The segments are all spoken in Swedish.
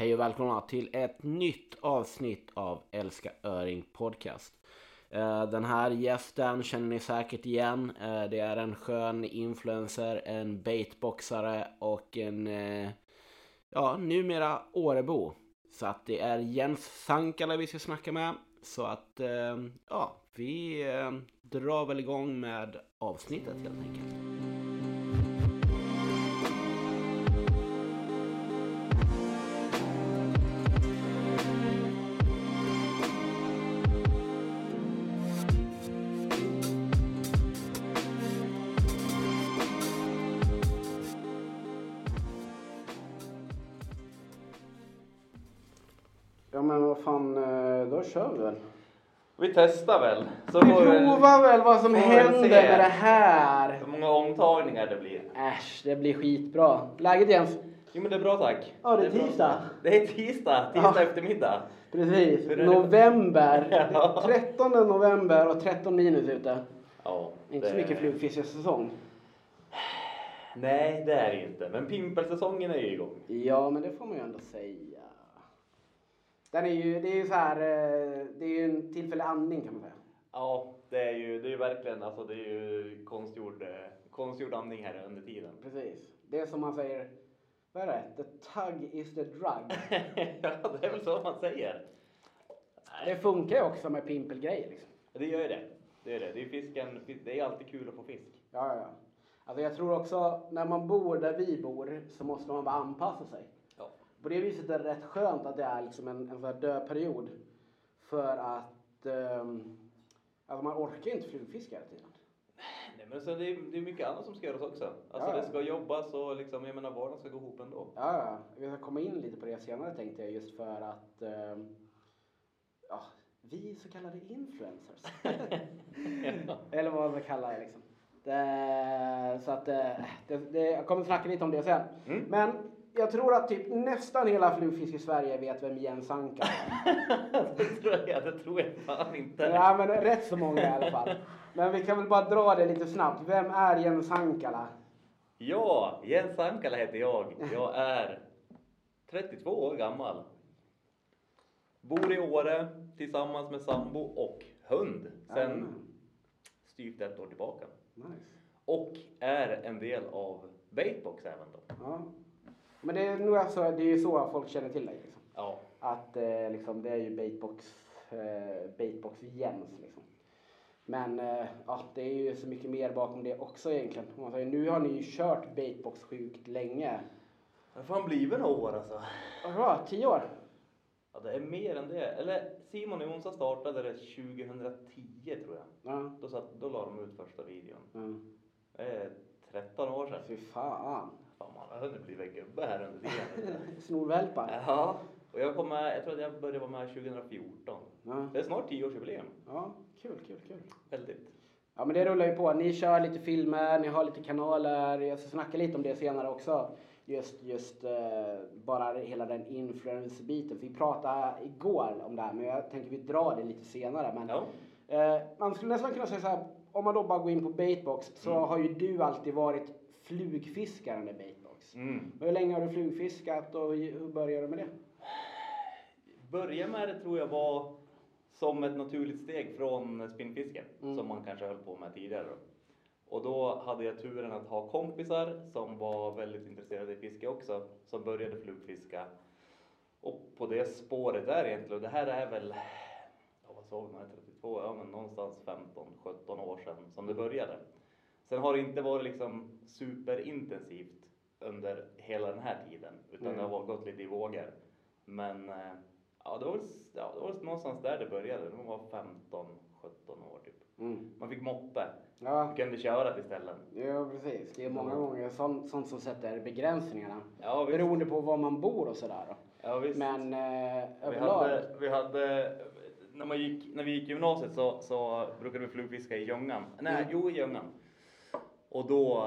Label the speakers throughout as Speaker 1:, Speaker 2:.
Speaker 1: Hej och välkomna till ett nytt avsnitt av Älska Öring Podcast. Eh, den här gästen känner ni säkert igen. Eh, det är en skön influencer, en baitboxare och en, eh, ja, numera Årebo. Så att det är Jens Sankala vi ska snacka med. Så att, ja, vi drar väl igång med avsnittet helt enkelt. Vi
Speaker 2: testar väl. Så
Speaker 1: Vi provar väl vad som händer med det här.
Speaker 2: hur många omtagningar det blir.
Speaker 1: Äsch, det blir skitbra. Läget Jens?
Speaker 2: Jo men det är bra tack.
Speaker 1: Ja, det är tisdag.
Speaker 2: Det är tisdag, tisdag
Speaker 1: Ja.
Speaker 2: eftermiddag.
Speaker 1: Precis.
Speaker 2: Det?
Speaker 1: November.
Speaker 2: Ja.
Speaker 1: 13 november och 13 minus ute.
Speaker 2: Ja,
Speaker 1: Inte så
Speaker 2: det-
Speaker 1: mycket flugfiskesäsong.
Speaker 2: Nej det är det inte. Men pimpelsäsongen är ju igång.
Speaker 1: Ja, men det får man ju ändå säga. Den är ju, det är ju så här, eh, det är ju en tillfällig andning kan man säga.
Speaker 2: Ja, det är ju, det är ju verkligen alltså det är ju konstgjord, eh, konstgjord andning här under tiden.
Speaker 1: Precis. Det är som man säger, vad är det? The tug is the drug.
Speaker 2: ja, det är väl så man säger.
Speaker 1: Det funkar ju också med pimpelgrejer liksom.
Speaker 2: Det gör ju det. Det är det. Det är fisken, det är alltid kul att få fisk.
Speaker 1: Ja, ja, ja. Alltså jag tror också, när man bor där vi bor så måste man bara anpassa sig. På det viset är det rätt skönt att det är liksom en, en sån dödperiod. För att um, alltså man orkar inte flugfiska hela tiden.
Speaker 2: Nej men så det är, det är mycket annat som ska göras också. Alltså
Speaker 1: Ja,
Speaker 2: det ska jobbas och liksom, jag menar vardagen ska gå ihop ändå.
Speaker 1: Ja. Vi ska komma in lite på det senare tänkte jag just för att ehm, ja, vi så kallade influencers. Eller vad man ska kalla det liksom. Det, så att eh, det, det, jag kommer snacka lite om det sen.
Speaker 2: Mm.
Speaker 1: Men jag tror att typ nästan hela flugfisk i Sverige vet vem Jens Anka är.
Speaker 2: det tror jag, det tror jag fan inte.
Speaker 1: Ja men rätt så många i alla fall. Men vi kan väl bara dra det lite snabbt. Vem är Jens Ankala?
Speaker 2: Ja, Jens Ankala heter jag. Jag är 32 år gammal. Bor i Åre tillsammans med sambo och hund sen
Speaker 1: Jajamän.
Speaker 2: styvt ett år tillbaka.
Speaker 1: Nice.
Speaker 2: Och är en del av Baitbox även då.
Speaker 1: Ja. Men det är nog alltså, det är ju så folk känner till dig liksom.
Speaker 2: Ja.
Speaker 1: Att eh, liksom, det är ju baitbox, eh, baitbox Jens liksom. Men eh, ja, det är ju så mycket mer bakom det också egentligen. Man säger, nu har ni ju kört baitbox sjukt länge.
Speaker 2: Det har fan blivit några år alltså.
Speaker 1: Det? Tio år?
Speaker 2: Ja, det är mer än det. Eller Simon och Jonsa startade det 2010 tror jag.
Speaker 1: Ja.
Speaker 2: Då, satt, då la de ut första videon.
Speaker 1: ja.
Speaker 2: Det är 13 år sedan.
Speaker 1: Fy fan.
Speaker 2: Fan man har hunnit bli en gubbe här under tiden.
Speaker 1: Snorvälpar.
Speaker 2: ja. Och jag kom med, jag tror att jag började vara med 2014.
Speaker 1: Ja.
Speaker 2: Det är snart 10-årsjubileum.
Speaker 1: ja, kul, kul, kul.
Speaker 2: Väldigt.
Speaker 1: Ja men det rullar ju på. Ni kör lite filmer, ni har lite kanaler. Jag ska snacka lite om det senare också. Just, just eh, bara hela den influence-biten. Vi pratade igår om det här men jag tänker vi drar det lite senare. Men,
Speaker 2: Ja.
Speaker 1: eh, man skulle nästan kunna säga så här. Om man då bara går in på baitbox så
Speaker 2: Mm.
Speaker 1: har ju du alltid varit flugfiskaren i baitbox.
Speaker 2: Mm.
Speaker 1: Hur länge har du flugfiskat och hur började du med det?
Speaker 2: Börja med det tror jag var som ett naturligt steg från spinnfiske
Speaker 1: Mm.
Speaker 2: som man kanske höll på med tidigare. Då. Och då hade jag turen att ha kompisar som var väldigt intresserade i fiske också, som började flugfiska. Och på det spåret där egentligen, och det här är väl, ja, vad sa vi, 32, ja men någonstans 15-17 år sedan som det började. Sen har det inte varit liksom superintensivt under hela den här tiden, utan
Speaker 1: Mm.
Speaker 2: det har gått lite i vågor. Men eh, ja, det var, ja, det var någonstans där det började, när man var 15-17 år typ.
Speaker 1: Mm.
Speaker 2: Man fick moppe,
Speaker 1: Ja,
Speaker 2: man kunde köra till ställen.
Speaker 1: ja, precis. Det är många gånger sånt, sånt som sätter begränsningarna.
Speaker 2: Ja visst.
Speaker 1: Beroende på var man bor och sådär.
Speaker 2: Ja, visst.
Speaker 1: Men eh,
Speaker 2: Vi
Speaker 1: överlag.
Speaker 2: hade, vi hade, när, man gick, när vi gick i gymnasiet så, så brukade vi flugfiska i Ljungan. Nej,
Speaker 1: Mm.
Speaker 2: jo i Ljungan. Och då,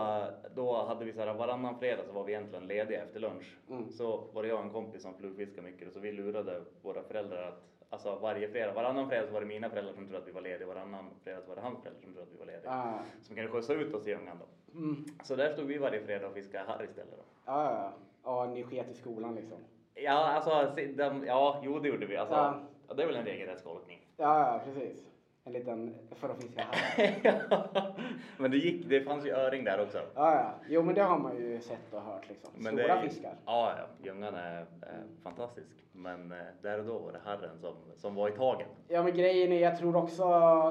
Speaker 2: då hade vi så här varannan fredag så var vi egentligen lediga efter lunch.
Speaker 1: Mm.
Speaker 2: Så var det jag och en kompis som flugfiskade mycket och så vi lurade våra föräldrar att Alltså varje fredag, varannan fredag så var det mina föräldrar som trodde att vi var lediga, varannan fredag så var det hans föräldrar som trodde att vi var lediga.
Speaker 1: Ja,
Speaker 2: Som kunde skjutsa ut oss i Ljungan då.
Speaker 1: mm.
Speaker 2: Så där stod vi varje fredag och fiskade harr istället då.
Speaker 1: ja, ja. ja, ni sket i skolan liksom.
Speaker 2: Ja, alltså, de, ja, jo det gjorde vi. Alltså,
Speaker 1: Ja.
Speaker 2: Ja. det är väl en regelrättstolkning.
Speaker 1: Ja, ja, precis. En liten, för att fiska här.
Speaker 2: Men det gick, det fanns ju öring där också.
Speaker 1: Ja, ja. Jo, men det har man ju sett och hört liksom.
Speaker 2: Men
Speaker 1: Stora
Speaker 2: är,
Speaker 1: fiskar.
Speaker 2: Ja, ja, Ljungan är, är fantastisk. Men eh, där och då var det Herren som, som var i tagen.
Speaker 1: Ja, men grejen är, jag tror också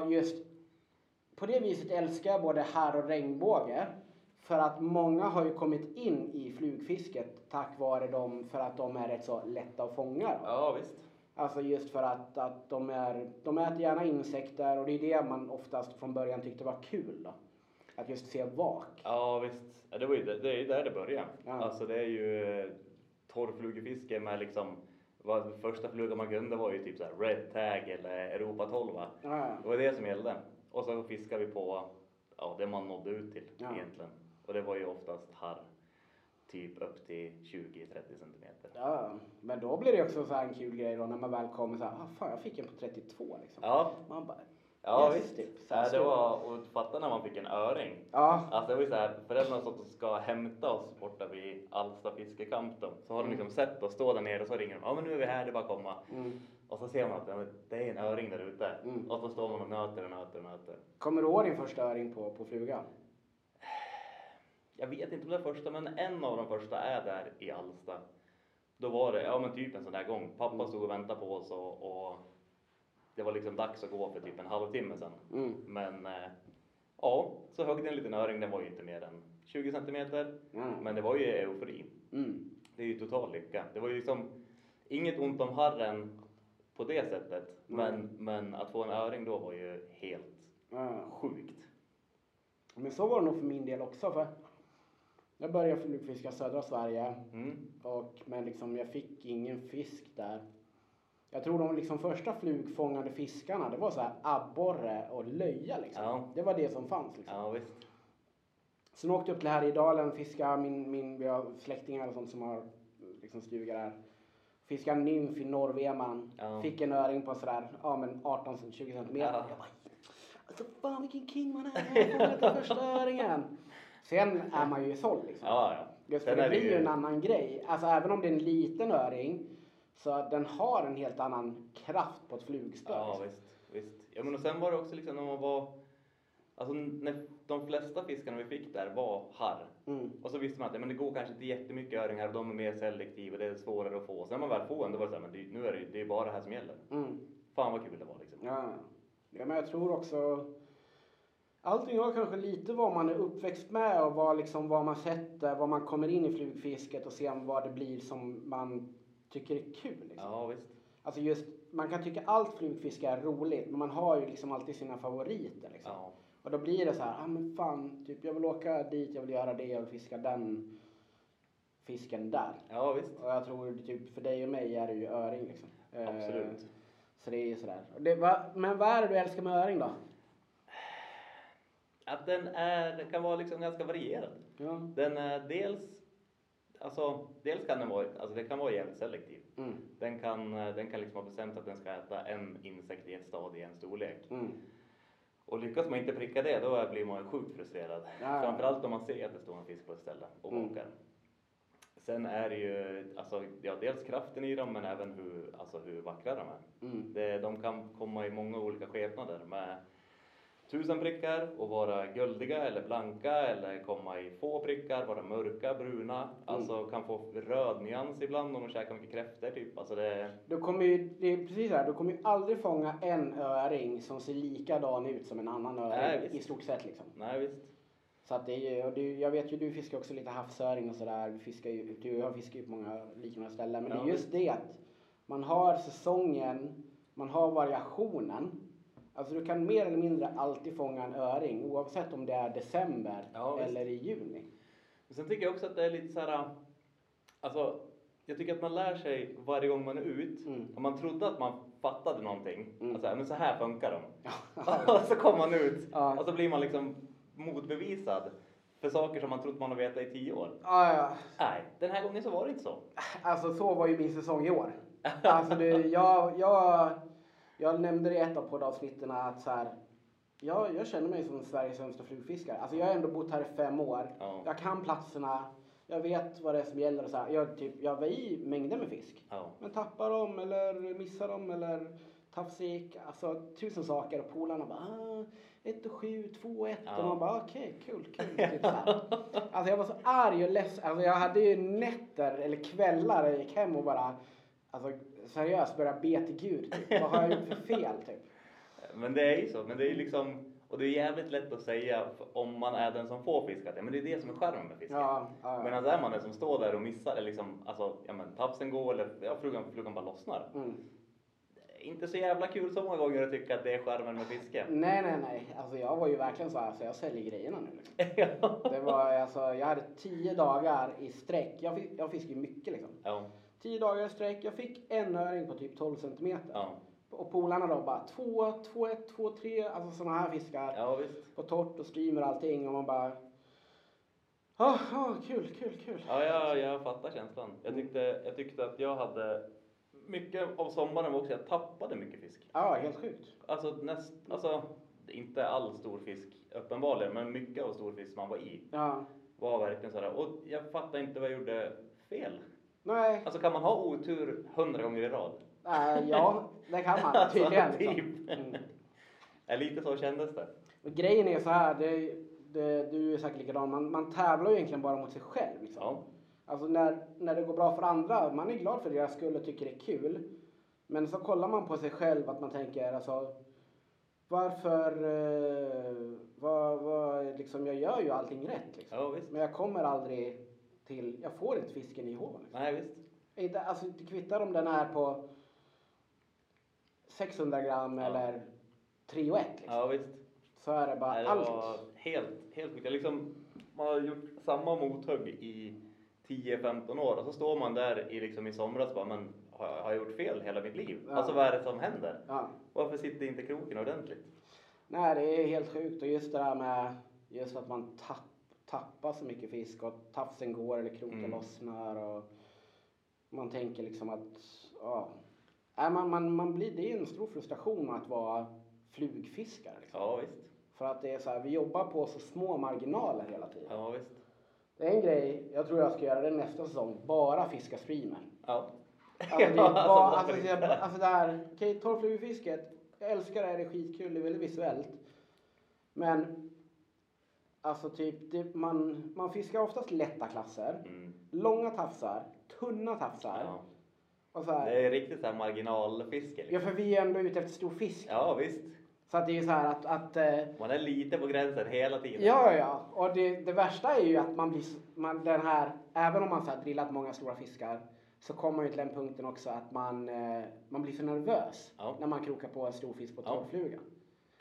Speaker 1: just på det viset älskar jag både här och regnbåge. För att många har ju kommit in i flugfisket tack vare dem för att de är rätt så lätta att fånga. Då.
Speaker 2: Ja, visst.
Speaker 1: Alltså just för att, att de, är, de äter gärna insekter och det är det man oftast från början tyckte var kul. Då. Att just se vak.
Speaker 2: Ja, visst. Det, var ju, det, är ju där det började.
Speaker 1: Ja.
Speaker 2: Alltså det är ju eh, torrflugefiske med liksom vad första flugan man kunde var ju typ så Red Tag eller Europa 12. va?
Speaker 1: Ja, ja.
Speaker 2: Det var det som gällde. Och så fiskade vi på ja, det man nådde ut till
Speaker 1: Ja.
Speaker 2: egentligen. Och det var ju oftast harr. Typ upp till 20-30 centimeter.
Speaker 1: Ja, men då blir det också så här en kul grej då när man väl kommer så här, ah, fan jag fick en på 32 liksom.
Speaker 2: Ja,
Speaker 1: Man bara,
Speaker 2: ja
Speaker 1: Yes,
Speaker 2: visst.
Speaker 1: typ. Så här
Speaker 2: det var, och fatta när man fick en öring.
Speaker 1: ja,
Speaker 2: Alltså det var ju så här, föräldrarna och ska hämta oss borta vid Alsta fiskekamp då. Så har de liksom sett oss stå där nere och så ringer de, ja men nu är vi här, det är bara att komma.
Speaker 1: mm.
Speaker 2: Och så ser man att det är en öring där ute.
Speaker 1: Mm.
Speaker 2: Och så står man och nöter och nöter och nöter.
Speaker 1: Kommer du ihåg din första öring på, på fluga?
Speaker 2: Jag vet inte om det är första, men en av de första är där i Alsta. Då var det, ja men typ en sån där gång. Pappa stod och väntade på oss och, och det var liksom dags att gå för typ en halvtimme sedan.
Speaker 1: Mm.
Speaker 2: Men eh, ja, så högg det en liten öring, den var ju inte mer än 20 centimeter.
Speaker 1: Ja.
Speaker 2: Men det var ju eufori.
Speaker 1: Mm.
Speaker 2: Det är ju total lycka. Det var ju liksom inget ont om harren på det sättet. Men, men att få en öring då var ju helt
Speaker 1: Ja.
Speaker 2: sjukt.
Speaker 1: Men så var det nog för min del också. För jag började flugfiska södra Sverige
Speaker 2: Mm.
Speaker 1: och, men liksom, jag fick ingen fisk där. Jag tror de liksom första flugfångade fiskarna det var så här abborre och löja liksom.
Speaker 2: Ja.
Speaker 1: Det var det som fanns liksom.
Speaker 2: Ja visst.
Speaker 1: Sen åkte jag upp till Härjedalen och fiskade. Min, min, vi har släktingar och sånt som har liksom stuga där. Fiskade nymf i Norrveman.
Speaker 2: Ja.
Speaker 1: Fick en öring på sådär ja, men 18-20 centimeter.
Speaker 2: Ja.
Speaker 1: Jag bara, alltså fan vilken king man är. Jag har fångat den första öringen. Sen är man ju såld liksom.
Speaker 2: Ja, ja.
Speaker 1: Just för det blir ju en annan grej. Alltså även om det är en liten öring. Så den har en helt annan kraft på ett flugspö.
Speaker 2: Ja
Speaker 1: liksom.
Speaker 2: visst, visst. Ja men och sen var det också liksom när man var Alltså när de flesta fiskarna vi fick där var harr.
Speaker 1: Mm.
Speaker 2: Och så visste man att ja, men det går kanske inte jättemycket öringar och de är mer selektiva, det är svårare att få. Sen när man väl får en, då var det så här, men det, nu är det, det är bara det här som gäller.
Speaker 1: Mm.
Speaker 2: Fan vad kul det var liksom.
Speaker 1: Ja. ja, men jag tror också Allting har kanske lite vad man är uppväxt med och vad, liksom, vad man sätter, vad man kommer in i flugfisket och sen vad det blir som man tycker är kul. Liksom.
Speaker 2: Ja visst.
Speaker 1: Alltså just, man kan tycka allt flugfiske är roligt men man har ju liksom alltid sina favoriter. Liksom.
Speaker 2: Ja.
Speaker 1: Och då blir det så här, ah, men fan, typ, jag vill åka dit, jag vill göra det, jag vill fiska den fisken där.
Speaker 2: ja visst.
Speaker 1: Och jag tror typ för dig och mig är det ju öring liksom. Eh,
Speaker 2: Absolut.
Speaker 1: Så det är ju sådär. Det, va, men vad är det du älskar med öring då?
Speaker 2: Att den är, kan vara liksom ganska varierad.
Speaker 1: Ja.
Speaker 2: Den är dels, alltså dels kan den vara, alltså det kan vara jävligt selektiv.
Speaker 1: Mm.
Speaker 2: Den kan, den kan liksom ha bestämt att den ska äta en insekt i ett stadie, en storlek.
Speaker 1: Mm.
Speaker 2: Och lyckas man inte pricka det, då blir man ju sjukt frustrerad.
Speaker 1: Ja.
Speaker 2: Framförallt om man ser att det står en fisk på ett ställe och
Speaker 1: Mm.
Speaker 2: Sen är det ju, alltså, ja, dels kraften i dem, men även hur, alltså, hur vackra de är.
Speaker 1: Mm.
Speaker 2: Det, de kan komma i många olika skepnader med tusen prickar och vara guldiga eller blanka eller komma i få prickar, vara mörka, bruna. Alltså kan få röd nyans ibland om de käkar mycket kräftor typ. Alltså det,
Speaker 1: Du kommer ju, det är precis så här, du kommer ju aldrig fånga en öring som ser likadan ut som en annan öring
Speaker 2: Nej,
Speaker 1: i stort sett liksom.
Speaker 2: nej visst.
Speaker 1: Så att det är ju, och du, jag vet ju du fiskar också lite havsöring och sådär. Du fiskar ju, du har fiskat ju på många liknande ställen. Men det
Speaker 2: Ja,
Speaker 1: är just det att man har säsongen, man har variationen. Alltså du kan mer eller mindre alltid fånga en öring oavsett om det är december
Speaker 2: Ja,
Speaker 1: eller i juni.
Speaker 2: Men sen tycker jag också att det är lite så här, alltså jag tycker att man lär sig varje gång man är ut.
Speaker 1: Mm.
Speaker 2: Om man trodde att man fattade någonting,
Speaker 1: Mm.
Speaker 2: alltså men så här funkar de. och så kommer man ut
Speaker 1: Ja.
Speaker 2: och så blir man liksom motbevisad för saker som man trott man har vetat i tio år.
Speaker 1: Ja, ja.
Speaker 2: Nej, den här gången så var det inte så.
Speaker 1: Alltså så var ju min säsong i år. Alltså det, jag, jag, jag nämnde i ett av poddavsnitten att så här, jag, jag känner mig som Sveriges sämsta flugfiskare. Alltså jag har ändå bott här i fem år.
Speaker 2: Ja.
Speaker 1: Jag kan platserna. Jag vet vad det är som gäller och så här. Jag, typ, jag var i mängder med fisk.
Speaker 2: Ja.
Speaker 1: Men tappar dem eller missar dem eller tafsik. Alltså tusen saker och polarna bara ah, 1 och 7, 2 och 1
Speaker 2: Ja.
Speaker 1: och man bara okej, kul, kul. Typ så här. Alltså jag var så arg och ledsen. Alltså jag hade ju nätter eller kvällar jag gick hem och bara alltså seriöst började be till Gud. Typ. Vad har jag gjort för fel typ?
Speaker 2: Men det är ju så. Men det är liksom, och det är jävligt lätt att säga om man är den som får fisk att ja, men det är det som är charmen med fisken.
Speaker 1: Ja, ja, ja.
Speaker 2: Medan är man den som står där och missar, eller liksom, alltså, ja men tafsen går eller ja, flugan, flugan bara lossnar.
Speaker 1: Mm.
Speaker 2: Inte så jävla kul så många gånger att tycka att det är charmen med fiske.
Speaker 1: Nej, nej, nej. Alltså jag var ju verkligen så här, så jag säljer grejerna nu. Liksom. Det var alltså, jag hade tio dagar i sträck. Jag, fick, jag fiskar ju mycket liksom.
Speaker 2: Ja.
Speaker 1: Tio dagar i sträck. Jag fick en öring på typ 12 centimeter.
Speaker 2: Ja.
Speaker 1: Och polarna då bara två, två, ett, två, tre. Alltså sådana här fiskar.
Speaker 2: ja, visst.
Speaker 1: På torrt och streamer och allting. Och man bara... Ja, ah, kul, kul, kul.
Speaker 2: Ja, jag, jag fattar känslan. Jag tyckte, jag tyckte att jag hade mycket av sommaren var också, jag tappade mycket fisk.
Speaker 1: Ja, helt sjukt.
Speaker 2: Alltså, näst, alltså inte all stor fisk uppenbarligen, men mycket av stor fisk man var i
Speaker 1: Ja.
Speaker 2: var verkligen sådär. Och jag fattar inte vad jag gjorde fel.
Speaker 1: Nej,
Speaker 2: Alltså kan man ha otur hundra gånger i rad?
Speaker 1: äh, ja, det kan man
Speaker 2: Alltså,
Speaker 1: tydligen.
Speaker 2: typ.
Speaker 1: Liksom. Mm.
Speaker 2: Ja, lite så kändes det.
Speaker 1: Och grejen är så här, det, det, du är säkert likadan, man, man tävlar ju egentligen bara mot sig själv. Liksom.
Speaker 2: Ja.
Speaker 1: Alltså när, när det går bra för andra, man är glad för deras skull och tycker det är kul. Men så kollar man på sig själv att man tänker alltså varför, eh, vad, vad, liksom, jag gör ju allting rätt liksom.
Speaker 2: Ja.
Speaker 1: Men jag kommer aldrig till, jag får inte fisken i hål. Liksom.
Speaker 2: Nej, visst.
Speaker 1: Inte, alltså det kvittar om den är på 600 gram
Speaker 2: Ja.
Speaker 1: eller 3 och 1 liksom.
Speaker 2: Ja, visst.
Speaker 1: Så är det bara
Speaker 2: Nej, det
Speaker 1: allt.
Speaker 2: helt, helt sjukt. Liksom, man har gjort samma mothugg i 10-15 år och så står man där i, liksom, i somras och bara, men har jag, har jag gjort fel hela mitt liv?
Speaker 1: Ja.
Speaker 2: Alltså vad är det som händer?
Speaker 1: Ja.
Speaker 2: Varför sitter inte kroken ordentligt?
Speaker 1: Nej, det är helt sjukt. Och just det där med just att man tapp, tappar så mycket fisk och tafsen går eller kroken
Speaker 2: Mm.
Speaker 1: lossnar. Och man tänker liksom att, ja. Nej, man, man, man blir, det är en stor frustration att vara flugfiskare. Liksom.
Speaker 2: Ja, visst.
Speaker 1: För att det är så här, vi jobbar på så små marginaler hela tiden.
Speaker 2: Ja, visst.
Speaker 1: Det är en grej, jag tror jag ska göra det nästa säsong, bara fiska streamer.
Speaker 2: Ja.
Speaker 1: Alltså, det är
Speaker 2: Ja,
Speaker 1: bara,
Speaker 2: alltså,
Speaker 1: alltså,
Speaker 2: varför
Speaker 1: det är-
Speaker 2: inte?
Speaker 1: där, okej, torrflugefisket, jag älskar det, det är skitkul, det är väldigt visuellt. Men, alltså typ, det, man, man fiskar oftast lätta klasser,
Speaker 2: Mm.
Speaker 1: långa tafsar, tunna tafsar.
Speaker 2: Ja.
Speaker 1: Och så här,
Speaker 2: Det är riktigt så här marginalfiske.
Speaker 1: ja,
Speaker 2: Liksom.
Speaker 1: för vi är ändå ute efter stor fisk.
Speaker 2: Ja, visst.
Speaker 1: Så att det är ju så här att, att eh,
Speaker 2: Man är lite på gränsen hela tiden.
Speaker 1: Ja, ja. Och det, det värsta är ju att man blir, man, den här, även om man så här drillat många stora fiskar, så kommer man ju till den punkten också att man, eh, man blir så nervös
Speaker 2: Ja.
Speaker 1: när man krokar på en stor fisk på
Speaker 2: Ja.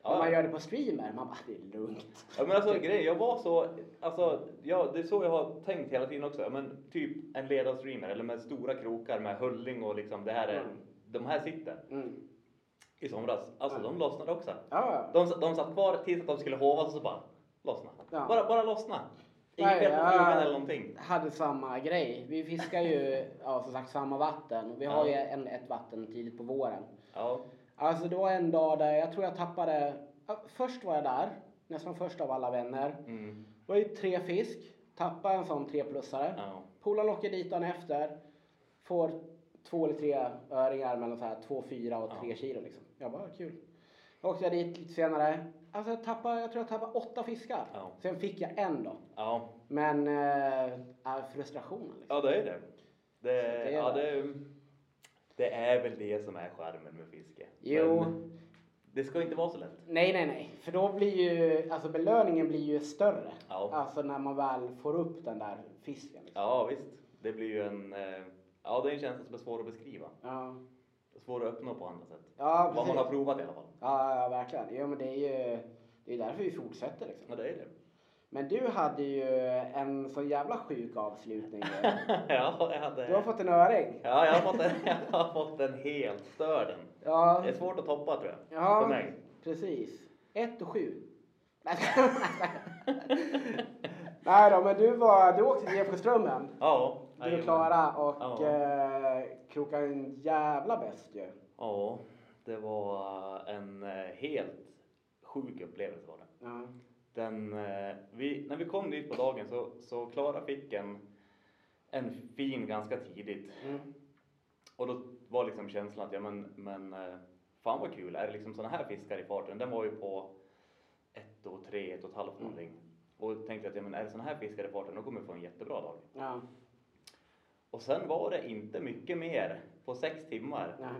Speaker 2: Ja.
Speaker 1: När man gör det på streamer, man bara, det är lugnt.
Speaker 2: Ja men alltså grejen, jag var så, alltså ja det är så jag har tänkt hela tiden också. Men typ en ledad streamer eller med stora krokar med hulling och liksom det här är,
Speaker 1: Mm.
Speaker 2: de här sitter
Speaker 1: Mm.
Speaker 2: i somras. Alltså
Speaker 1: Mm.
Speaker 2: de lossnade också.
Speaker 1: Ja,
Speaker 2: De, de satt kvar tills att de skulle hovas och så bara lossna.
Speaker 1: Ja.
Speaker 2: Bara, bara lossna. Inget fel på flugan eller någonting.
Speaker 1: hade samma grej. Vi fiskar ju, ja som sagt, samma vatten. Vi har
Speaker 2: Ja.
Speaker 1: ju en, ett vatten tidigt på våren.
Speaker 2: Ja.
Speaker 1: Alltså det var en dag där jag tror jag tappade, först var jag där, nästan först av alla vänner.
Speaker 2: Mm.
Speaker 1: Var ju tre fisk, tappade en sån treplussare.
Speaker 2: Ja.
Speaker 1: Polaren åker dit dagen efter. Får två eller tre öringar mellan så här två, fyra och tre
Speaker 2: Ja.
Speaker 1: kilo liksom. Jag bara, kul. Då åkte jag dit lite senare. Alltså jag tappade, jag tror jag tappade åtta fiskar.
Speaker 2: Ja.
Speaker 1: Sen fick jag en då. Men äh, frustrationen liksom.
Speaker 2: ja, det är det. Det,
Speaker 1: det är
Speaker 2: ja,
Speaker 1: det.
Speaker 2: det, det är väl det som är charmen med fiske.
Speaker 1: Jo.
Speaker 2: Men det ska inte vara så lätt.
Speaker 1: Nej, nej, nej. För då blir ju, alltså belöningen blir ju större.
Speaker 2: Ja.
Speaker 1: Alltså när man väl får upp den där fisken. Liksom.
Speaker 2: Ja visst, det blir ju en, eh, ja det är en känsla som är svår att beskriva.
Speaker 1: Ja,
Speaker 2: Svår att uppnå på andra sätt.
Speaker 1: ja
Speaker 2: Vad man
Speaker 1: precis.
Speaker 2: har provat i alla fall.
Speaker 1: Ja, ja, verkligen. Jo, men det är ju, det är därför vi fortsätter liksom.
Speaker 2: Ja det är det.
Speaker 1: Men du hade ju en så jävla sjuk avslutning.
Speaker 2: ja, jag hade...
Speaker 1: Du har fått en öring.
Speaker 2: Ja, jag har fått en, jag har fått en helt störd.
Speaker 1: Ja,
Speaker 2: Det är svårt att toppa tror jag.
Speaker 1: ja
Speaker 2: För mig.
Speaker 1: precis. Ett och sju. Nej, Nej då, men du, var, du åkte till Gefleströmmen.
Speaker 2: Ja.
Speaker 1: Du och. Klara och
Speaker 2: Ja.
Speaker 1: eh, krokade en jävla bäst ju.
Speaker 2: Ja, det var en eh, helt sjuk upplevelse var det.
Speaker 1: Ja.
Speaker 2: Den, eh, vi, när vi kom dit på dagen så, så Klara fick en, en fin ganska tidigt.
Speaker 1: Mm.
Speaker 2: Och då var liksom känslan att ja men, men eh, fan vad kul, är det liksom sådana här fiskar i farten? Den var ju på ett och tre, ett och ett halvt
Speaker 1: Mm.
Speaker 2: någonting. Och tänkte att ja men är det sådana här fiskar i farten då kommer jag få en jättebra dag.
Speaker 1: Ja.
Speaker 2: Och sen var det inte mycket mer på sex timmar.
Speaker 1: Nej.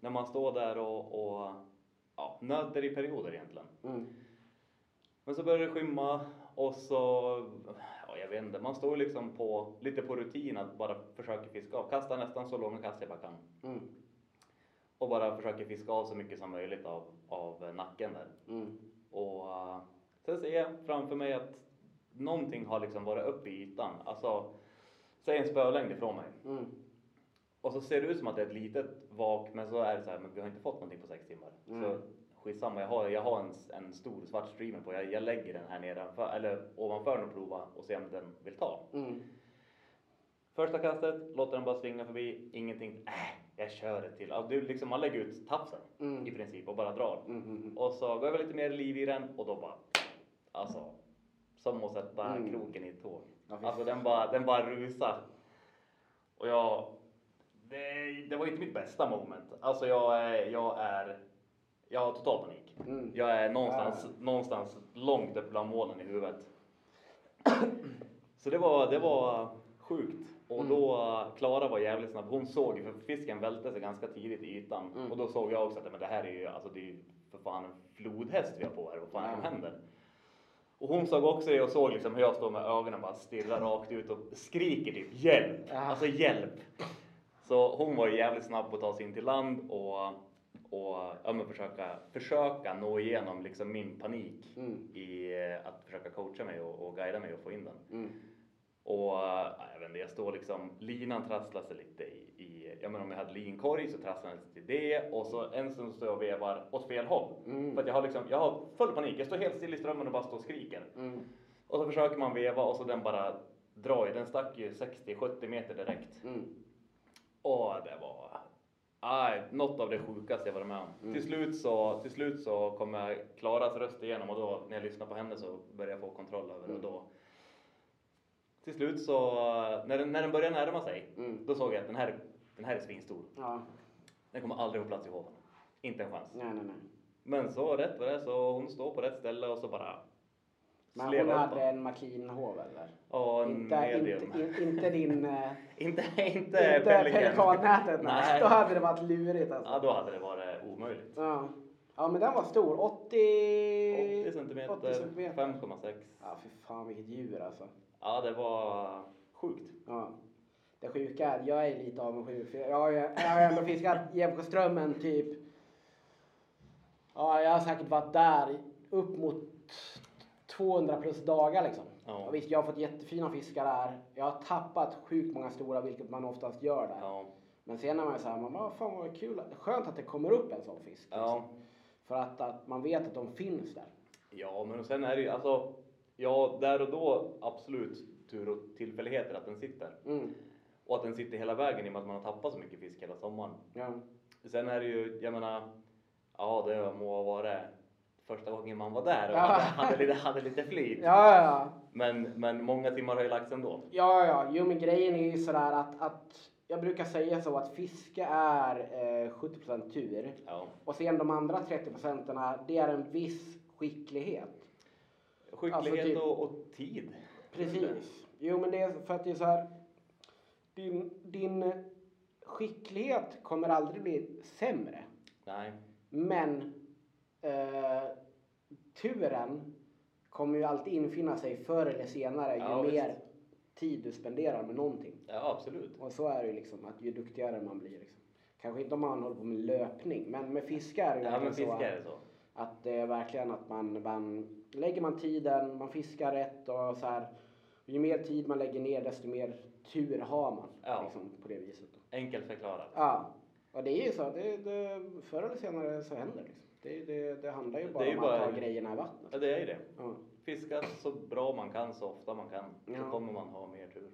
Speaker 2: När man står där och, och ja, nöter i perioder egentligen.
Speaker 1: Mm.
Speaker 2: Men så börjar det skymma och så, ja jag vet inte, man står liksom på, lite på rutin att bara försöka fiska av. Kasta nästan så långa kast jag bara kan.
Speaker 1: Mm.
Speaker 2: Och bara försöker fiska av så mycket som möjligt av, av nacken där.
Speaker 1: Mm.
Speaker 2: Och uh, sen ser jag framför mig att någonting har liksom varit uppe i ytan. Alltså, säg en spölängd ifrån mig.
Speaker 1: Mm.
Speaker 2: Och så ser det ut som att det är ett litet vak, men så är det så här, men vi har inte fått någonting på sex timmar.
Speaker 1: Mm.
Speaker 2: Så skitsamma, jag har, jag har en, en stor svart streamer på. Jag, jag lägger den här nedanför, eller ovanför och prova och se om den vill ta.
Speaker 1: Mm.
Speaker 2: Första kastet, låter den bara svinga förbi, ingenting. Äh, jag kör ett till. Alltså, det är liksom, man lägger ut tafsen
Speaker 1: Mm.
Speaker 2: i princip och bara drar.
Speaker 1: Mm. Mm.
Speaker 2: Och så går jag lite mer liv i den och då bara, alltså, som att sätta
Speaker 1: Mm.
Speaker 2: kroken i ett tåg. Alltså den bara, den bara rusar. Och jag, det, det var inte mitt bästa moment. Alltså jag är, jag är, jag har total panik.
Speaker 1: Mm.
Speaker 2: Jag är någonstans, någonstans långt upp bland molnen i huvudet. Så det var, det var sjukt. Och
Speaker 1: Mm.
Speaker 2: då, Klara var jävligt snabb. Hon såg för fisken välte sig ganska tidigt i ytan.
Speaker 1: Mm.
Speaker 2: Och då såg jag också att men det här är ju, alltså det är för fan en flodhäst vi har på här. Vad fan är det som
Speaker 1: Ja.
Speaker 2: händer? Och hon såg också det och såg liksom hur jag står med ögonen bara stirrar rakt ut och skriker typ hjälp!
Speaker 1: Ja.
Speaker 2: Alltså hjälp! Så hon var ju jävligt snabb på att ta sig in till land och, och ja, men försöka, försöka nå igenom liksom min panik
Speaker 1: Mm.
Speaker 2: i eh, att försöka coacha mig och, och guida mig och få in den.
Speaker 1: Mm.
Speaker 2: Och ja, jag vet inte, jag står liksom, linan trasslar sig lite i, i jag menar om jag hade linkorg så trasslar den sig till det och så en stund står jag och vevar åt fel håll.
Speaker 1: Mm.
Speaker 2: För att jag har liksom, jag har full panik, jag står helt still i strömmen och bara står och skriker.
Speaker 1: Mm.
Speaker 2: Och så försöker man veva och så den bara drar ju, den stack ju 60-70 meter direkt.
Speaker 1: Mm.
Speaker 2: Och det var aj, något av det sjukaste jag varit med om.
Speaker 1: Mm.
Speaker 2: Till, slut så, till slut så kom jag Klaras röst igenom och då när jag lyssnade på henne så började jag få kontroll över det.
Speaker 1: Mm.
Speaker 2: då, till slut så, när den, när den började närma sig,
Speaker 1: Mm.
Speaker 2: då såg jag att den här, den här är svinstor.
Speaker 1: Ja.
Speaker 2: Den kommer aldrig få plats i hoven. Inte en chans.
Speaker 1: Nej, nej, nej.
Speaker 2: Men så rätt vad det är så hon står på rätt ställe och så bara
Speaker 1: Men hon hade en McLean-hov eller?
Speaker 2: Och en
Speaker 1: Inte,
Speaker 2: medium.
Speaker 1: inte, in, inte din... eh,
Speaker 2: Inte, inte,
Speaker 1: inte pelikannätet. Då hade det varit lurigt alltså.
Speaker 2: Ja, då hade det varit omöjligt.
Speaker 1: Ja. Ja, men den var stor. 80...
Speaker 2: 80 centimeter,
Speaker 1: 80 centimeter.
Speaker 2: 5,6.
Speaker 1: Ja, fy fan vilket djur alltså.
Speaker 2: Ja, det var sjukt.
Speaker 1: Ja. Det sjuka är jag är lite avundsjuk. För jag har, ju- jag har ändå fiskat Gävleströmmen typ. Ja, jag har säkert varit där upp mot 200 plus dagar liksom.
Speaker 2: Ja.
Speaker 1: Och visst, jag har fått jättefina fiskar där. Jag har tappat sjukt många stora, vilket man oftast gör där.
Speaker 2: Ja,
Speaker 1: Men sen är man ju såhär, man bara, "Vad fan vad kul. Skönt att det kommer upp en sån fisk.
Speaker 2: ja.
Speaker 1: Liksom. För att, att man vet att de finns där.
Speaker 2: ja, men sen är det ju alltså, ja, där och då absolut tur och tillfälligheter att den sitter.
Speaker 1: Mm.
Speaker 2: Och att den sitter hela vägen i och med att man har tappat så mycket fisk hela sommaren.
Speaker 1: Ja.
Speaker 2: Sen är det ju, jag menar, ja det må ha varit första gången man var där och
Speaker 1: Ja.
Speaker 2: hade, hade, lite, hade lite flyt.
Speaker 1: Ja, ja.
Speaker 2: Men, men många timmar har ju lagts ändå.
Speaker 1: Ja, ja, jo men grejen är ju sådär att, att jag brukar säga så att fiske är eh, 70% tur
Speaker 2: Ja.
Speaker 1: och sen de andra 30 procenten det är en viss skicklighet.
Speaker 2: Skicklighet
Speaker 1: Alltså typ-
Speaker 2: och, och tid.
Speaker 1: Precis. Jo men det är för att det är så här. Din, din skicklighet kommer aldrig bli sämre.
Speaker 2: Nej.
Speaker 1: Men eh, turen kommer ju alltid infinna sig förr eller senare ju
Speaker 2: Ja,
Speaker 1: mer
Speaker 2: visst.
Speaker 1: tid du spenderar med någonting.
Speaker 2: Ja, absolut.
Speaker 1: Och så är det ju liksom, att ju duktigare man blir. Liksom. Kanske inte om man håller på med löpning, men med fiske är det
Speaker 2: Ja, men
Speaker 1: så.
Speaker 2: är det så.
Speaker 1: Att det är verkligen att man, man lägger man tiden, man fiskar rätt och så här. Ju mer tid man lägger ner desto mer tur har man.
Speaker 2: Ja.
Speaker 1: Liksom, på det viset.
Speaker 2: Enkelt förklarat.
Speaker 1: Ja, och det är ju så. Det, det, förr eller senare så händer det. Liksom. Det, det, det handlar ju
Speaker 2: Det
Speaker 1: bara
Speaker 2: ju
Speaker 1: om
Speaker 2: bara-
Speaker 1: att ha grejerna i vattnet.
Speaker 2: Ja, det är ju det.
Speaker 1: Ja.
Speaker 2: Fiska så bra man kan, så ofta man kan. Så
Speaker 1: Ja.
Speaker 2: kommer man ha mer tur.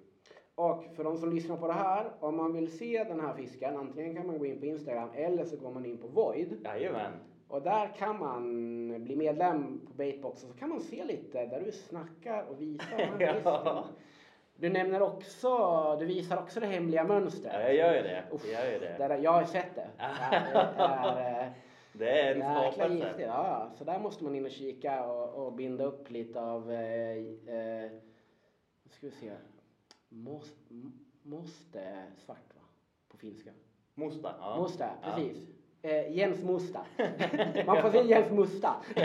Speaker 1: Och för de som lyssnar på det här, om man vill se den här fisken, antingen kan man gå in på Instagram eller så går man in på Void.
Speaker 2: Jajamän.
Speaker 1: Och där kan man bli medlem på Baitbox och så kan man se lite där du snackar och visar den här
Speaker 2: Ja.
Speaker 1: fisken. Du nämner också, du visar också det hemliga mönstret.
Speaker 2: Ja, jag gör ju det.
Speaker 1: Uff,
Speaker 2: Jag gör ju det.
Speaker 1: det där, jag har sett det. Det är,
Speaker 2: Det är en skapelse.
Speaker 1: giftigt. Ja, så där måste man in och kika och, och binda upp lite av, eh, eh, ska vi se, måste svart va? På finska.
Speaker 2: Musta. Ja.
Speaker 1: Musta,
Speaker 2: Ja.
Speaker 1: precis. Eh, Jens Musta. Man får säga Jens Musta.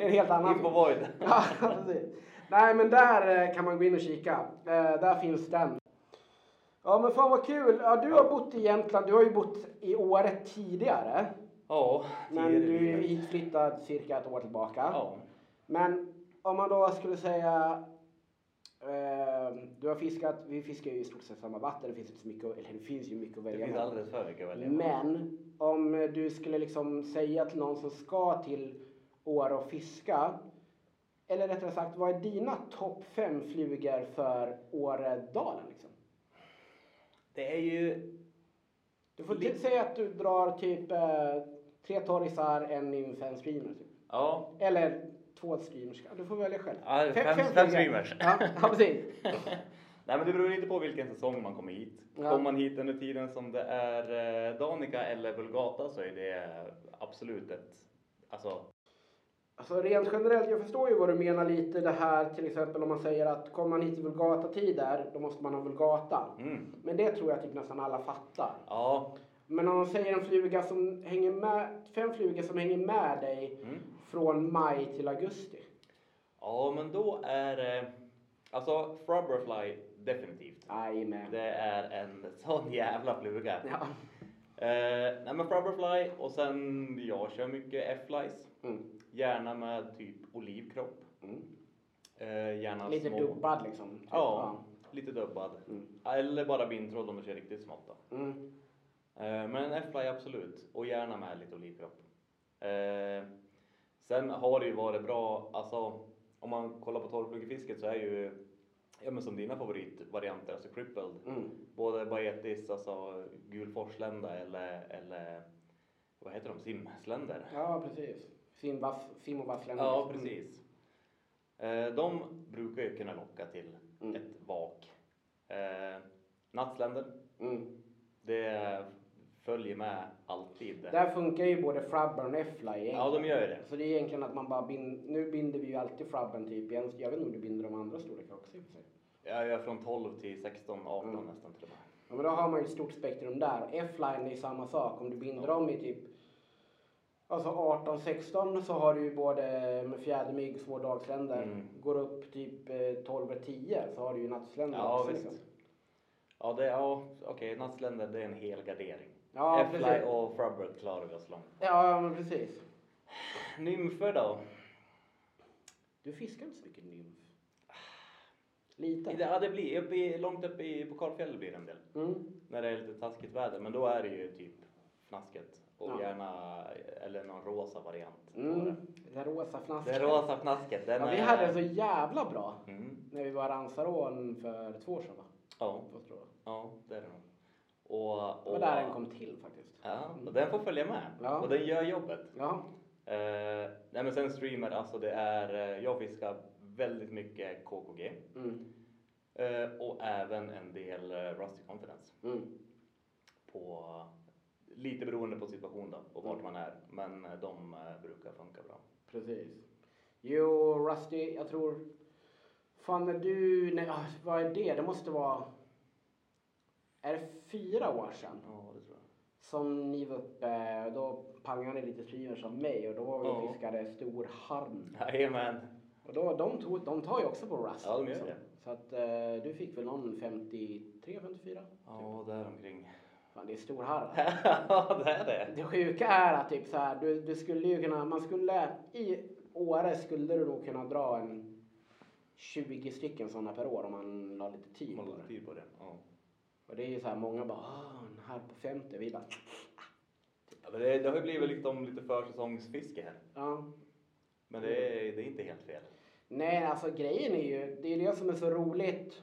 Speaker 1: en helt annan
Speaker 2: Info void.
Speaker 1: Ja, precis. Nej, men där eh, kan man gå in och kika. Eh, där finns den. Ja, men fan vad kul. Ja, du har bott i Jämtland. Du har ju bott i Åre tidigare.
Speaker 2: Ja,
Speaker 1: Men du är hitflyttad cirka ett år tillbaka.
Speaker 2: Ja.
Speaker 1: Men om man då skulle säga eh, du har fiskat, vi fiskar ju i stort sett samma vatten, det finns inte så mycket, eller det finns ju mycket att
Speaker 2: Det
Speaker 1: välja
Speaker 2: finns
Speaker 1: mellan.
Speaker 2: alldeles för mycket att välja
Speaker 1: Men om du skulle liksom säga till någon som ska till Åre och fiska, eller rättare sagt, vad är dina topp fem flugor för Åredalen? Liksom?
Speaker 2: Det är ju...
Speaker 1: Du får
Speaker 2: Lite-
Speaker 1: säga att du drar typ eh, tre torrisar, en nymf, en streamer. Typ.
Speaker 2: Ja.
Speaker 1: Eller två streamers. Du får välja själv.
Speaker 2: Ja, fem- fem
Speaker 1: flugor.
Speaker 2: streamers.
Speaker 1: Ja, ja precis.
Speaker 2: Nej men det beror lite på vilken säsong man kommer hit.
Speaker 1: Ja.
Speaker 2: Kommer man hit under tiden som det är eh, Danica eller Vulgata så är det absolut ett... Alltså,
Speaker 1: Alltså rent generellt, jag förstår ju vad du menar lite det här till exempel om man säger att kommer man hit i vulgata-tider då måste man ha vulgata.
Speaker 2: mm.
Speaker 1: Men det tror jag typ nästan alla fattar.
Speaker 2: Ja.
Speaker 1: Men om man säger en fluga som hänger med, fem flugor som hänger med dig
Speaker 2: Mm.
Speaker 1: från maj till augusti.
Speaker 2: Ja men då är det... Alltså Frubberfly definitivt.
Speaker 1: Jajamän.
Speaker 2: Det är en sån jävla fluga.
Speaker 1: Ja.
Speaker 2: Eh, nej men Frubberfly och sen jag kör mycket F-flies.
Speaker 1: Mm.
Speaker 2: Gärna med typ olivkropp.
Speaker 1: Mm.
Speaker 2: Eh, gärna
Speaker 1: Lite
Speaker 2: små.
Speaker 1: dubbad liksom. typ.
Speaker 2: Ja, lite dubbad.
Speaker 1: Mm.
Speaker 2: Eller bara bindtråd om du kör riktigt smått då.
Speaker 1: Mm.
Speaker 2: Eh, men en F-fly absolut. Och gärna med lite olivkropp. Eh, sen har det ju varit bra, alltså om man kollar på torrflugefisket så är ju Ja men som dina favoritvarianter, alltså crippled.
Speaker 1: Mm.
Speaker 2: Både baetis, alltså gulforslända eller, eller vad heter de, simsländer?
Speaker 1: Ja, precis. Sim, vass, sim och vassländer.
Speaker 2: Ja, precis. Eh, de brukar ju kunna locka till
Speaker 1: Mm.
Speaker 2: ett vak. Eh, nattsländer,
Speaker 1: Mm.
Speaker 2: det följer med alltid.
Speaker 1: Där funkar ju både frabber och F-fly egentligen.
Speaker 2: Ja, de gör ju det.
Speaker 1: Så det är egentligen att man bara binder, nu binder vi ju alltid frabben typ. Jag jag vet inte om du binder de andra storlekar också i och för sig.
Speaker 2: Jag är från 12 till 16, 18
Speaker 1: Mm.
Speaker 2: nästan till och med.
Speaker 1: Ja, men då har man ju ett stort spektrum där. F-line är ju samma sak. Om du binder dem i typ Alltså 18, 16 så har du ju både med fjädermygg, svår dagsländer.
Speaker 2: Mm.
Speaker 1: Går upp typ eh, 12 och 10 så har du ju nattsländer
Speaker 2: Ja,
Speaker 1: också.
Speaker 2: visst.
Speaker 1: Liksom.
Speaker 2: Ja, det, ja okej, nattsländer det är en hel gardering.
Speaker 1: Ja,
Speaker 2: F-fly och frubber klarar vi oss långt.
Speaker 1: Ja, men precis.
Speaker 2: Nymfer då?
Speaker 1: Du fiskar inte så mycket nymf. Lite.
Speaker 2: Ja, det blir uppe i, långt uppe i, på Karlfjället blir det en del.
Speaker 1: Mm.
Speaker 2: När det är lite taskigt väder, men då är det ju typ fnasket. Och
Speaker 1: Ja.
Speaker 2: gärna, eller någon rosa variant på
Speaker 1: Mm.
Speaker 2: det.
Speaker 1: Det rosa fnasket.
Speaker 2: Det rosa fnasket, den
Speaker 1: Ja, vi
Speaker 2: är...
Speaker 1: hade det så jävla bra
Speaker 2: Mm.
Speaker 1: när vi var i Ransarån för två år sedan va?
Speaker 2: Ja,
Speaker 1: Två, tror jag.
Speaker 2: ja, det är det nog. Och,
Speaker 1: Det
Speaker 2: och,
Speaker 1: var där den kom till faktiskt.
Speaker 2: Ja, och den får följa med.
Speaker 1: Ja.
Speaker 2: Och den gör jobbet.
Speaker 1: Ja.
Speaker 2: Eh, nej men sen streamer, alltså det är, eh, jag fiskar väldigt mycket KKG.
Speaker 1: Mm.
Speaker 2: Eh, och även en del eh, Rusty Confidence.
Speaker 1: Mm.
Speaker 2: På, lite beroende på situation då och vart
Speaker 1: Mm.
Speaker 2: man är. Men eh, de brukar funka bra.
Speaker 1: Precis. Jo, Rusty, jag tror... Fan, när du... Nej, ah, vad är det? Det måste vara... Är det fyra år sedan?
Speaker 2: Ja, det tror jag.
Speaker 1: Som ni var uppe, då pangade ni lite streamers av mig och då var vi och fiskade stor harm.
Speaker 2: Jajamän.
Speaker 1: Och då, de, tog, de tar ju också på Rust.
Speaker 2: Ja, de gör det.
Speaker 1: Så att eh, du fick väl någon 53, 54?
Speaker 2: Ja, där omkring.
Speaker 1: Fan, det är stor harr.
Speaker 2: ja, det är det.
Speaker 1: Det sjuka är att typ så här, du, du skulle ju kunna, man skulle, i Åre skulle du nog kunna dra en 20 stycken sådana per år om man la lite tid på
Speaker 2: Man
Speaker 1: det.
Speaker 2: tid på det. Ja.
Speaker 1: Och det är ju så här, många bara, ah, en här på 50, vi bara,
Speaker 2: Ja, men det, det har ju blivit liksom lite försäsongsfiske här.
Speaker 1: ja.
Speaker 2: Men det är, det är inte helt fel.
Speaker 1: Nej, alltså grejen är ju, det är det som är så roligt.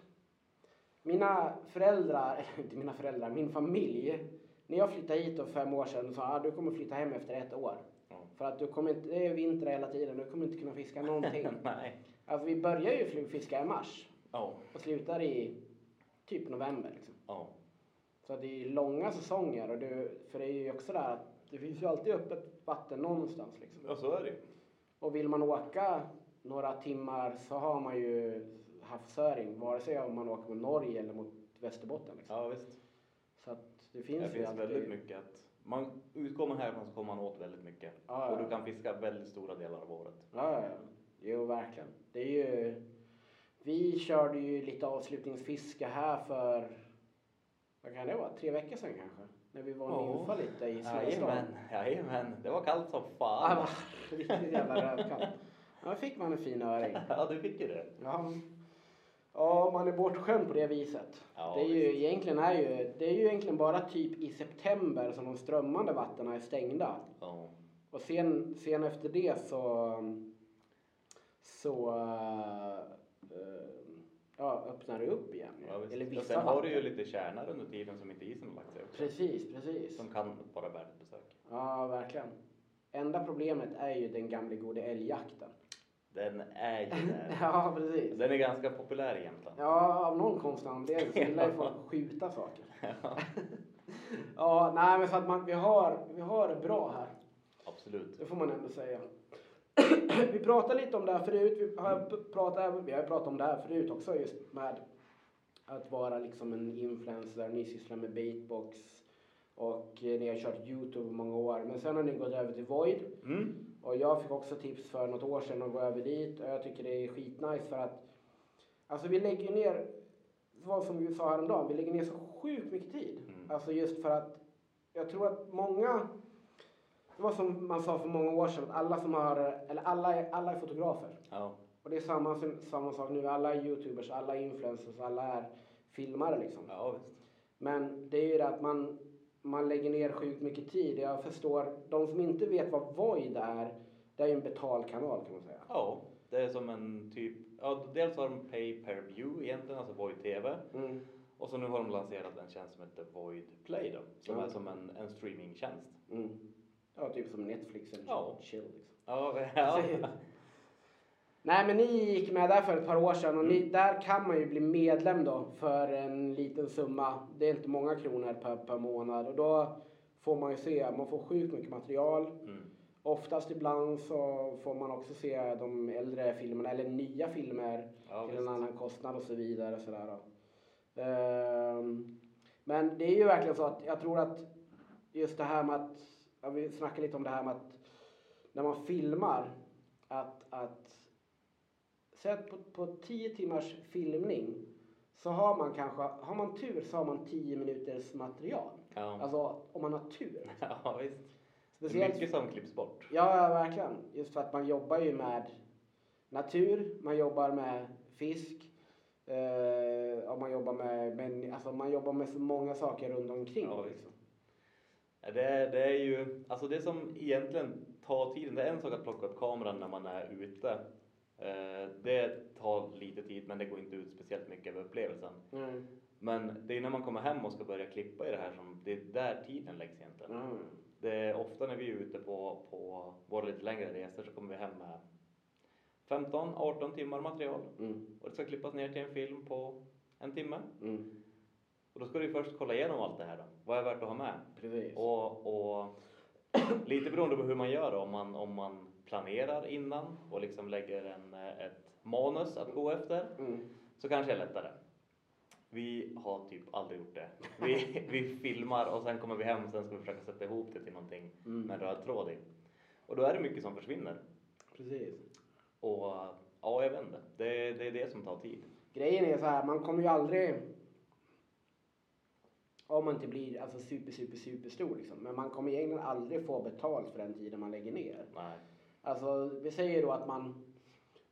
Speaker 1: Mina föräldrar, eller inte mina föräldrar, min familj. När jag flyttade hit för fem år sedan sa ah, du kommer flytta hem efter ett år.
Speaker 2: Ja.
Speaker 1: För att du kommer inte, det är vinter hela tiden, du kommer inte kunna fiska någonting.
Speaker 2: Nej.
Speaker 1: Alltså vi börjar ju flugfiska i mars.
Speaker 2: Ja,
Speaker 1: och slutar i typ november. Liksom.
Speaker 2: Ja,
Speaker 1: Så det är långa säsonger och det, för det är ju också där att det finns ju alltid öppet vatten någonstans. Liksom.
Speaker 2: ja så är det.
Speaker 1: Och vill man åka några timmar så har man ju havsöring vare sig om man åker mot Norge eller mot Västerbotten. Liksom.
Speaker 2: Ja, visst.
Speaker 1: Så att det finns
Speaker 2: Det finns
Speaker 1: alltid.
Speaker 2: väldigt mycket att man utgår man härifrån så kommer man åt väldigt mycket.
Speaker 1: Ja,
Speaker 2: Och
Speaker 1: ja.
Speaker 2: du kan fiska väldigt stora delar av året.
Speaker 1: Ja, ja, ja. Jo, verkligen. Det är ju... Vi körde ju lite avslutningsfiske här för, vad kan det vara, tre veckor sedan kanske? När vi var och nymfade lite i Snöstan.
Speaker 2: Jajamän. Det var kallt som fan.
Speaker 1: det var riktigt jävla rövkallt. Ja, fick man en fin öring.
Speaker 2: Ja, du fick ju det.
Speaker 1: Ja. ja, man är bortskämd på det viset.
Speaker 2: Ja,
Speaker 1: det är ju
Speaker 2: visst.
Speaker 1: egentligen är ju, det är ju egentligen bara typ i september som de strömmande vattnen är stängda.
Speaker 2: Ja.
Speaker 1: Och sen, sen efter det så, så äh, ja, öppnar upp igen.
Speaker 2: Ja.
Speaker 1: Eller
Speaker 2: och
Speaker 1: vissa
Speaker 2: sen har du ju lite kärnor under tiden som inte isen har lagt sig också.
Speaker 1: Precis, precis.
Speaker 2: Som kan vara värt ett besök.
Speaker 1: Ja, verkligen. Enda problemet är ju den gamla gode älgjakten.
Speaker 2: Den är ju där.
Speaker 1: Ja, precis.
Speaker 2: Den är ganska populär i Jämtland.
Speaker 1: Ja, av någon konstig anledning så gillar ju folk att skjuta saker. Ja, nej men så att man, vi, har, vi har det bra här.
Speaker 2: Absolut.
Speaker 1: Det får man ändå säga. vi pratade lite om det här förut. Vi har pratat, vi har pratat om det här förut också just med att vara liksom en influencer. Ni sysslar med baitbox och ni har kört Youtube i många år. Men sen har ni gått över till Void.
Speaker 2: Mm.
Speaker 1: Och jag fick också tips för något år sedan att gå över dit och jag tycker det är skitnice för att alltså vi lägger ner, vad som vi sa häromdagen, vi lägger ner så sjukt mycket tid.
Speaker 2: Mm.
Speaker 1: Alltså just för att jag tror att många, det var som man sa för många år sedan, att alla som har, eller alla är, alla är fotografer.
Speaker 2: Ja.
Speaker 1: Och det är samma, samma sak nu, alla är youtubers, alla är influencers, alla är filmare liksom.
Speaker 2: ja.
Speaker 1: Men det är ju det att man, man lägger ner sjukt mycket tid. Jag förstår, de som inte vet vad Void är, det är ju en betalkanal kan man säga.
Speaker 2: Ja, det är som en typ, ja dels har de pay per view egentligen, alltså Void TV.
Speaker 1: Mm.
Speaker 2: Och så nu har de lanserat en tjänst som heter Void Play då, som
Speaker 1: Ja.
Speaker 2: är som en, en streamingtjänst.
Speaker 1: Mm. Ja, typ som Netflix eller
Speaker 2: Ja.
Speaker 1: chill liksom.
Speaker 2: Ja, ja.
Speaker 1: Nej men ni gick med där för ett par år sedan och
Speaker 2: Mm.
Speaker 1: ni, där kan man ju bli medlem då för en liten summa. Det är inte många kronor per, per månad och då får man ju se, man får sjukt mycket material.
Speaker 2: Mm.
Speaker 1: Oftast ibland så får man också se de äldre filmerna eller nya filmer
Speaker 2: Ja,
Speaker 1: till en
Speaker 2: visst.
Speaker 1: annan kostnad och så vidare. och Sådär då. Ehm, men det är ju verkligen så att jag tror att just det här med att, ja, vi snackade lite om det här med att när man filmar att, att säg att på, på tio timmars filmning så har man kanske, har man tur så har man tio minuters material.
Speaker 2: Ja.
Speaker 1: Alltså om man har tur.
Speaker 2: ja, visst. Det är
Speaker 1: Speciellt
Speaker 2: mycket som klipps bort.
Speaker 1: Ja, verkligen. Just för att man jobbar ju med natur, man jobbar med fisk, eh, och man jobbar med, men, alltså man jobbar med så många saker runt omkring.
Speaker 2: Ja,
Speaker 1: liksom.
Speaker 2: Det är, det är ju, alltså det som egentligen tar tiden, det är en sak att plocka upp kameran när man är ute. Eh, Det tar lite tid men det går inte ut speciellt mycket av upplevelsen.
Speaker 1: Mm.
Speaker 2: Men det är när man kommer hem och ska börja klippa i det här som, det är där tiden läggs egentligen.
Speaker 1: Mm.
Speaker 2: Det är ofta när vi är ute på, på våra lite längre resor så kommer vi hem med 15-18 timmar material
Speaker 1: Mm.
Speaker 2: och det ska klippas ner till en film på en timme.
Speaker 1: Mm.
Speaker 2: Och då ska du först kolla igenom allt det här då. Vad är värt att ha med?
Speaker 1: Precis.
Speaker 2: Och, och lite beroende på hur man gör då, om man, om man planerar innan och liksom lägger en, ett manus att gå efter
Speaker 1: Mm.
Speaker 2: så kanske det är lättare. Vi har typ aldrig gjort det. Vi, vi filmar och sen kommer vi hem och sen ska vi försöka sätta ihop det till någonting
Speaker 1: Mm.
Speaker 2: med en röd tråd i. Och då är det mycket som försvinner.
Speaker 1: Precis.
Speaker 2: Och ja, jag vet inte. Det, det är det som tar tid.
Speaker 1: Grejen är så här, man kommer ju aldrig om man inte blir alltså super, super, super stor liksom. Men man kommer egentligen aldrig få betalt för den tiden man lägger ner.
Speaker 2: Nej.
Speaker 1: Alltså, vi säger då att man,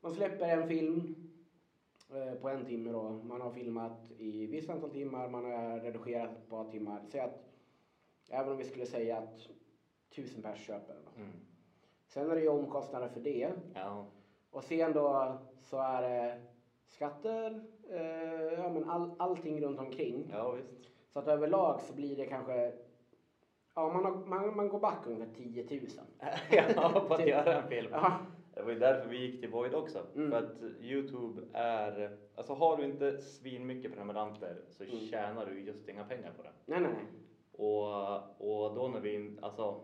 Speaker 1: man släpper en film eh, på en timme då. Man har filmat i visst antal timmar, man har redigerat ett par timmar. Säg att, även om vi skulle säga att tusen pers köper den.
Speaker 2: Mm.
Speaker 1: Sen är det ju omkostnader för det.
Speaker 2: Ja.
Speaker 1: Och sen då så är det skatter, eh, ja men all, allting runt omkring.
Speaker 2: ja, visst.
Speaker 1: Så att överlag så blir det kanske, ja man, har, man, man går back ungefär 10 000.
Speaker 2: ja, på att
Speaker 1: Typ.
Speaker 2: göra en film.
Speaker 1: Ja,
Speaker 2: Det var ju därför vi gick till Void också.
Speaker 1: Mm.
Speaker 2: För att Youtube är, alltså har du inte svin mycket prenumeranter så
Speaker 1: Mm.
Speaker 2: tjänar du just inga pengar på det.
Speaker 1: Nej, nej, nej.
Speaker 2: Och, och då när vi, alltså,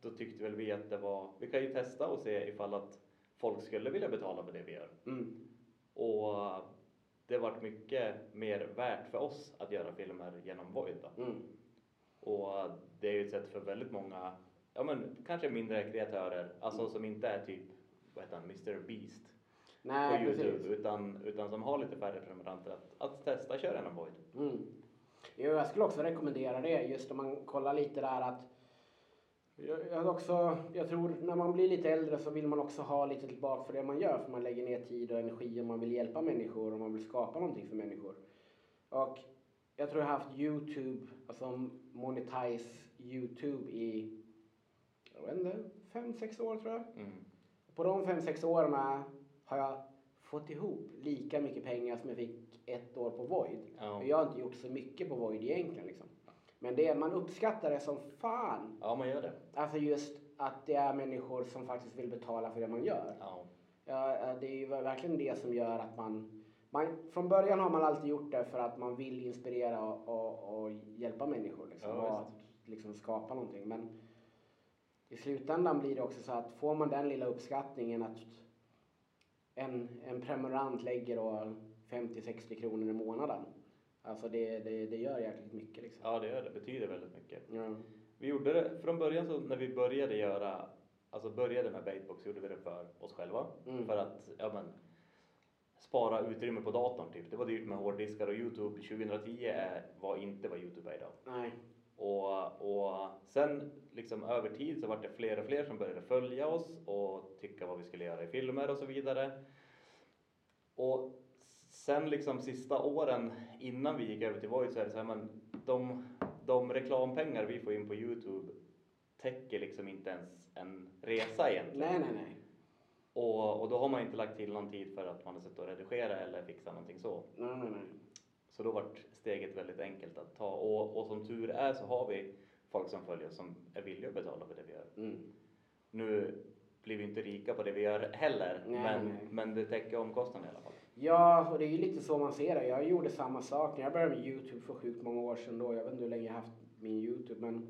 Speaker 2: då tyckte väl vi att det var, vi kan ju testa och se ifall att folk skulle vilja betala för det vi gör.
Speaker 1: Mm.
Speaker 2: Och det vart mycket mer värt för oss att göra filmer genom Void.
Speaker 1: Mm.
Speaker 2: Och det är ju ett sätt för väldigt många, ja men kanske mindre kreatörer, alltså som inte är typ, vad heter han, Mr Beast på
Speaker 1: Nej,
Speaker 2: Youtube,
Speaker 1: precis.
Speaker 2: utan, utan som har lite färre prenumeranter att, att testa köra genom Void.
Speaker 1: Mm. Jo, jag skulle också rekommendera det just om man kollar lite där att jag, också, jag tror när man blir lite äldre så vill man också ha lite tillbaka för det man gör för man lägger ner tid och energi och man vill hjälpa människor och man vill skapa någonting för människor. Och jag tror jag har haft Youtube, alltså monetize Youtube i, jag vet inte, fem, sex år tror jag.
Speaker 2: Mm.
Speaker 1: På de fem, sex åren har jag fått ihop lika mycket pengar som jag fick ett år på Void. Och Jag har inte gjort så mycket på Void egentligen. Liksom. Men det, man uppskattar det som fan.
Speaker 2: ja, man gör det.
Speaker 1: Alltså just att det är människor som faktiskt vill betala för det man gör.
Speaker 2: Ja.
Speaker 1: Ja, det är ju verkligen det som gör att man, man... Från början har man alltid gjort det för att man vill inspirera och, och, och hjälpa människor. Liksom,
Speaker 2: Ja,
Speaker 1: och att liksom skapa någonting. Men i slutändan blir det också så att får man den lilla uppskattningen att en, en prenumerant lägger då 50-60 kronor i månaden. Alltså det, det, det gör jäkligt mycket liksom.
Speaker 2: ja, det gör det. betyder väldigt mycket.
Speaker 1: Ja.
Speaker 2: Vi gjorde det från början så när vi började göra, alltså började med Baitbox gjorde vi det för oss själva.
Speaker 1: Mm.
Speaker 2: För att, ja men, spara utrymme på datorn typ. Det var dyrt med hårddiskar och Youtube 2010 är, var inte vad Youtube är idag.
Speaker 1: Nej.
Speaker 2: Och, och sen liksom över tid så var det fler och fler som började följa oss och tycka vad vi skulle göra i filmer och så vidare. Och sen liksom sista åren innan vi gick över till Void så är det så här, men de, de reklampengar vi får in på Youtube täcker liksom inte ens en resa egentligen.
Speaker 1: Nej, nej, nej.
Speaker 2: Och, och då har man inte lagt till någon tid för att man har suttit och redigera eller fixa någonting så.
Speaker 1: Nej, nej, nej.
Speaker 2: Så då vart steget väldigt enkelt att ta. Och, och som tur är så har vi folk som följer oss som är villiga att betala för det vi gör.
Speaker 1: Mm.
Speaker 2: Nu blir vi inte rika på det vi gör heller,
Speaker 1: Nej,
Speaker 2: men,
Speaker 1: nej.
Speaker 2: men det täcker omkostnaden i alla fall.
Speaker 1: Ja, och det är ju lite så man ser det. Jag gjorde samma sak när jag började med Youtube för sjukt många år sedan då. Jag vet inte hur länge jag haft min Youtube men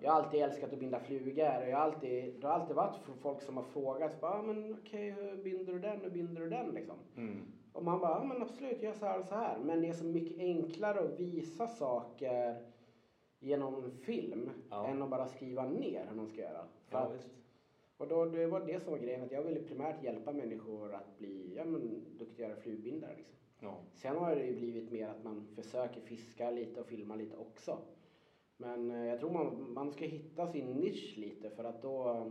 Speaker 1: jag har alltid älskat att binda flugor och jag har alltid, det har alltid varit folk som har frågat bara, ah, men okej, hur binder du den? Hur binder du den liksom?
Speaker 2: Mm.
Speaker 1: Och man bara, ja men absolut, gör så här och så här. Men det är så mycket enklare att visa saker genom film
Speaker 2: Ja.
Speaker 1: än att bara skriva ner hur man ska göra. För
Speaker 2: Ja,
Speaker 1: att,
Speaker 2: visst.
Speaker 1: Och då, det var det som var grejen, att jag ville primärt hjälpa människor att bli ja, men, duktigare flugbindare. Liksom.
Speaker 2: Ja.
Speaker 1: Sen har det ju blivit mer att man försöker fiska lite och filma lite också. Men eh, jag tror man, man ska hitta sin nisch lite för att då,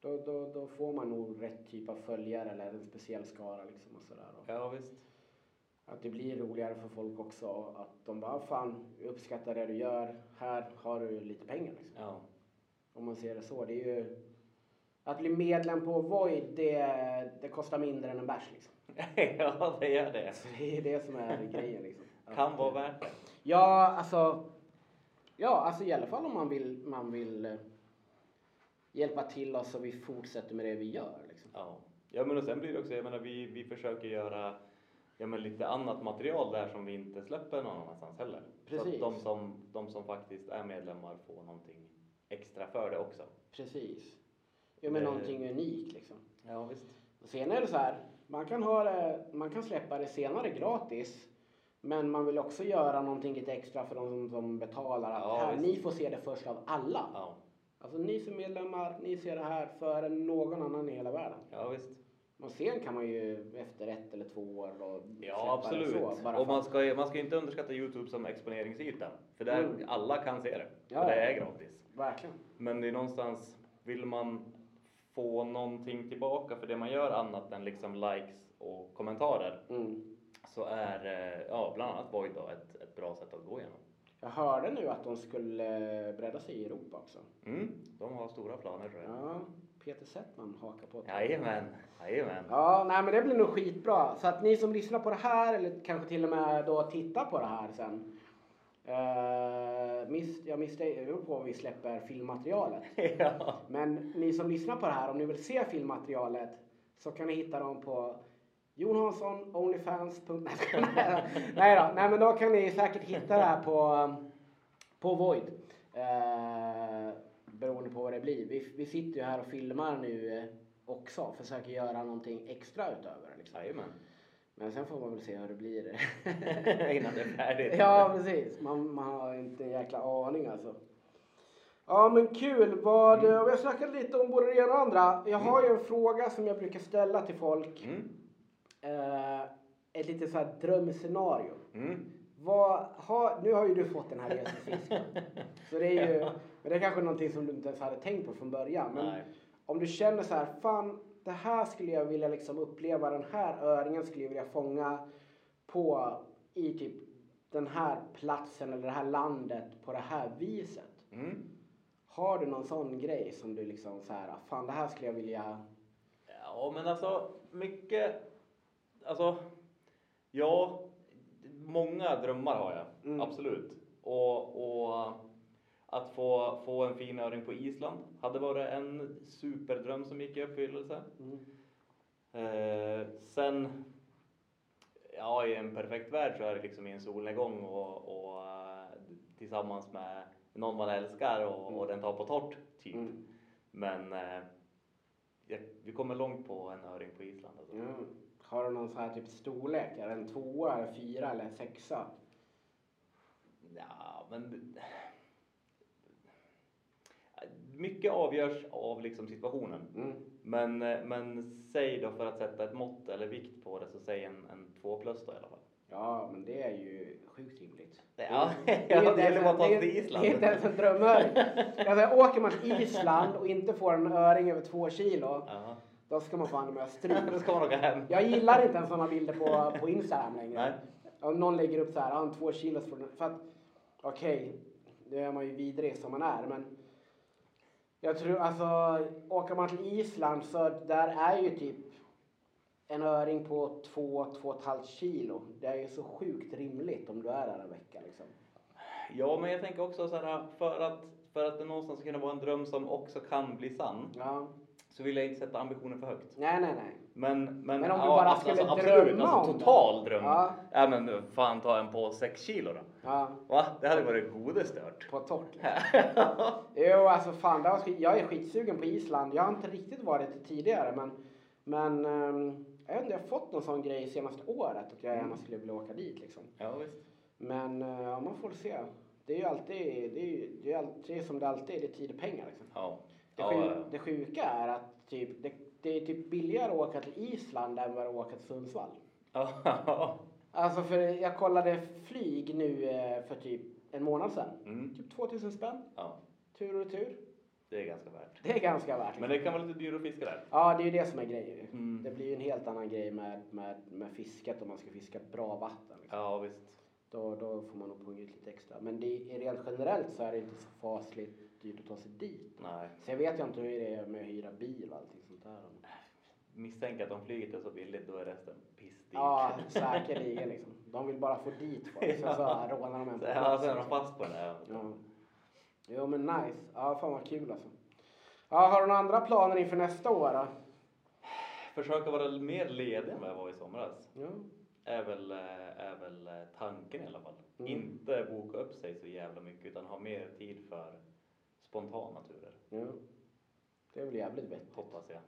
Speaker 1: då, då, då får man nog rätt typ av följare eller en speciell skara liksom och sådär.
Speaker 2: Ja, visst.
Speaker 1: Att det blir roligare för folk också att de bara, fan, jag uppskattar det du gör, här har du lite pengar liksom.
Speaker 2: Ja.
Speaker 1: Om man ser det så. Det är ju, att bli medlem på Void, det, det kostar mindre än en bärs liksom.
Speaker 2: ja, det gör det.
Speaker 1: Så det är det som är grejen liksom.
Speaker 2: Kan vara värt det.
Speaker 1: Ja, alltså. Ja, alltså i alla fall om man vill, man vill eh, hjälpa till oss så vi fortsätter med det vi gör. Liksom.
Speaker 2: Ja. ja, men och sen blir det också, jag menar vi, vi försöker göra ja, men lite annat material där som vi inte släpper någon annanstans heller. Så
Speaker 1: Precis.
Speaker 2: att de som, de som faktiskt är medlemmar får någonting extra för det också.
Speaker 1: Precis. Ja, men
Speaker 2: Det-
Speaker 1: någonting unikt liksom.
Speaker 2: Ja, visst.
Speaker 1: Och sen är det så här, man kan, ha det, man kan släppa det senare gratis. Men man vill också göra någonting lite extra för de som, som betalar. Att
Speaker 2: Ja,
Speaker 1: här,
Speaker 2: visst.
Speaker 1: ni får se det först av alla.
Speaker 2: Ja,
Speaker 1: Alltså ni som medlemmar, ni ser det här före någon annan i hela världen.
Speaker 2: ja visst.
Speaker 1: Och sen kan man ju efter ett eller två år då
Speaker 2: Ja, absolut.
Speaker 1: så.
Speaker 2: Och
Speaker 1: för
Speaker 2: man ska, man ska inte underskatta Youtube som exponeringsyta. För där
Speaker 1: Mm.
Speaker 2: alla kan se det.
Speaker 1: Ja,
Speaker 2: och det är gratis.
Speaker 1: Verkligen.
Speaker 2: Men det är någonstans, vill man få någonting tillbaka för det man gör annat än liksom likes och kommentarer
Speaker 1: Mm.
Speaker 2: så är eh, ja, bland annat Void då ett, ett bra sätt att gå igenom.
Speaker 1: Jag hörde nu att de skulle bredda sig i Europa också.
Speaker 2: Mm, de har stora planer tror jag.
Speaker 1: Ja, Peter Settman hakar på det.
Speaker 2: Jajamän, jajamän.
Speaker 1: Ja, nej men det blir nog skitbra. Så att ni som lyssnar på det här eller kanske till och med då tittar på det här sen. Uh, miss, jag misstänker på vad vi släpper filmmaterialet.
Speaker 2: ja.
Speaker 1: Men ni som lyssnar på det här, om ni vill se filmmaterialet så kan ni hitta dem på Jon Hansson, Onlyfans. nej då, nej men då kan ni säkert hitta det här på, på Void. Uh, beroende på vad det blir. Vi, vi sitter ju här och filmar nu eh, också, försöker göra någonting extra utöver. Liksom.
Speaker 2: Jajamän.
Speaker 1: Men sen får man väl se hur det blir.
Speaker 2: Innan det är färdigt.
Speaker 1: ja, precis. Man, man har inte en jäkla aning alltså. Ja, men kul. Vad, mm. Vi har snackat lite om både det ena och det andra. Jag har ju en fråga som jag brukar ställa till folk.
Speaker 2: Mm.
Speaker 1: Eh, ett litet så här drömscenario.
Speaker 2: Mm.
Speaker 1: Vad har, nu har ju du fått den här resefisken. så det är ju, men det är kanske någonting som du inte ens hade tänkt på från början. Men
Speaker 2: Nej.
Speaker 1: om du känner så här, fan det här skulle jag vilja liksom uppleva, den här öringen skulle jag vilja fånga på i typ den här platsen eller det här landet på det här viset.
Speaker 2: Mm.
Speaker 1: Har du någon sån grej som du liksom så här, fan det här skulle jag vilja...
Speaker 2: Ja, men alltså mycket, alltså, ja, många drömmar har jag,
Speaker 1: Mm.
Speaker 2: absolut. Och, och att få, få en fin öring på Island hade varit en superdröm som gick i uppfyllelse.
Speaker 1: Mm.
Speaker 2: Eh, sen, ja i en perfekt värld så är det liksom i en solnedgång och, och eh, tillsammans med någon man älskar och, och den tar på torrt typ.
Speaker 1: Mm.
Speaker 2: Men eh, vi kommer långt på en öring på Island. Alltså.
Speaker 1: Mm. Har du någon sån här typ storlek? Är det en tvåa, fyra eller sexa?
Speaker 2: Ja, men mycket avgörs av liksom situationen.
Speaker 1: Mm.
Speaker 2: Men, eh, men säg då för att sätta ett mått eller vikt på det så säg en, en 2 plus då i alla fall.
Speaker 1: Ja, men det är ju sjukt rimligt.
Speaker 2: Ja, det gäller bara att ta sig till Island.
Speaker 1: Det är inte ens en drömöring. Alltså, åker man till Island och inte får en öring över två kilo,
Speaker 2: Ja,
Speaker 1: då ska man fan med stryk.
Speaker 2: då ska man åka hem.
Speaker 1: Jag gillar inte ens sådana bilder på, på Instagram längre.
Speaker 2: Nej.
Speaker 1: Om någon lägger upp så här, ah, två kilos för, för att okej, det är man ju vidrig som man är, men jag tror alltså, åker man till Island så där är ju typ en öring på två, två och ett halvt kilo. Det är ju så sjukt rimligt om du är där en vecka liksom.
Speaker 2: Ja, men jag tänker också så här för att, för att det någonstans ska kunna vara en dröm som också kan bli sann
Speaker 1: Ja.
Speaker 2: Så vill jag inte sätta ambitionen för högt.
Speaker 1: Nej, nej, nej.
Speaker 2: Men, men,
Speaker 1: Men om du
Speaker 2: ja,
Speaker 1: bara
Speaker 2: alltså,
Speaker 1: skulle
Speaker 2: alltså,
Speaker 1: drömma
Speaker 2: absolut, alltså,
Speaker 1: om det.
Speaker 2: total dröm.
Speaker 1: Ja.
Speaker 2: Ja. men fan ta en på 6 kilo då.
Speaker 1: Ja,
Speaker 2: Va? Det hade varit godestört.
Speaker 1: på torrt. Liksom. Jo, alltså fan, det var skit, jag är skitsugen på Island. Jag har inte riktigt varit det tidigare, men, men ehm, jag vet inte, jag har fått någon sån grej senaste året att jag gärna skulle vilja åka dit liksom.
Speaker 2: ja, visst.
Speaker 1: Men ja, man får se. Det är ju alltid, det är ju det är alltid som det alltid är, det är tid och pengar liksom.
Speaker 2: Ja.
Speaker 1: Det,
Speaker 2: Ja,
Speaker 1: det sjuka är att typ, det, det är typ billigare att åka till Island än vad det är att åka till Sundsvall.
Speaker 2: Ja.
Speaker 1: Alltså för jag kollade flyg nu eh, för typ en månad sedan.
Speaker 2: Mm.
Speaker 1: Typ 2000 spänn,
Speaker 2: ja,
Speaker 1: tur och retur.
Speaker 2: det är ganska värt.
Speaker 1: Det är ganska värt.
Speaker 2: Men det kan vara lite dyrare att fiska där.
Speaker 1: Ja, det är ju det som är grejen.
Speaker 2: Mm.
Speaker 1: Det blir ju en helt annan grej med, med, med fisket om man ska fiska bra vatten. Liksom.
Speaker 2: Ja, visst.
Speaker 1: Då, då får man nog punga ut lite extra. Men det, är- rent generellt så är det inte så fasligt dyrt att ta sig dit.
Speaker 2: Nej.
Speaker 1: Sen vet jag inte hur det är med att hyra bil och allting sånt där.
Speaker 2: Misstänker att om flyget är så billigt då är resten pissdyrt.
Speaker 1: Ja, säkerligen liksom. De vill bara få dit folk. Sen så rånar de en på
Speaker 2: Så, ja,
Speaker 1: plats,
Speaker 2: sen är de fast på det.
Speaker 1: Ja. Jo men nice. Ja fan vad kul alltså. Ja, har du några andra planer inför nästa år då?
Speaker 2: Försöka vara mer ledig än vad jag var i somras.
Speaker 1: Ja.
Speaker 2: Är väl, eh, är väl eh, tanken i alla fall.
Speaker 1: Mm.
Speaker 2: Inte boka upp sig så jävla mycket utan ha mer tid för spontana turer.
Speaker 1: ja. Det är väl jävligt vettigt.
Speaker 2: Hoppas jag.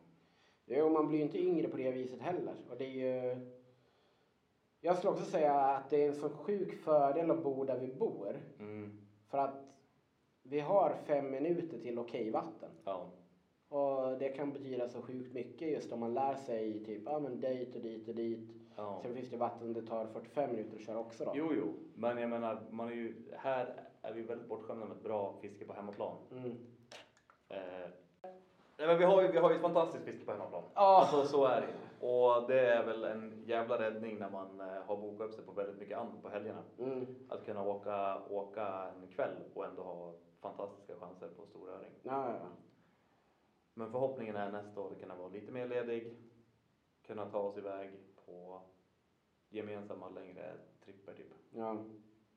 Speaker 1: Jo, man blir ju inte yngre på det viset heller. Och det är ju... Jag skulle också säga att det är en så sjuk fördel att bo där vi bor.
Speaker 2: Mm.
Speaker 1: För att vi har fem minuter till okej vatten.
Speaker 2: Ja.
Speaker 1: Och det kan betyda så sjukt mycket just om man lär sig typ, ja ah, men dit och dit och dit.
Speaker 2: ja.
Speaker 1: Sen finns det vatten det tar 45 minuter att köra också då.
Speaker 2: Jo, jo. Men jag menar, man är ju, här är vi väldigt bortskämda med ett bra fiske på hemmaplan.
Speaker 1: Mm.
Speaker 2: Eh, nej, men vi, har ju, vi har ju ett fantastiskt fiske på hemmaplan.
Speaker 1: Ja.
Speaker 2: Alltså så är det. Och det är väl en jävla räddning när man eh, har bokat upp sig på väldigt mycket annat på helgerna.
Speaker 1: Mm.
Speaker 2: Att kunna åka, åka en kväll och ändå ha fantastiska chanser på storöring.
Speaker 1: Ja, ja.
Speaker 2: Men förhoppningen är nästa år kunna vara lite mer ledig, kunna ta oss iväg på gemensamma längre tripper typ.
Speaker 1: ja.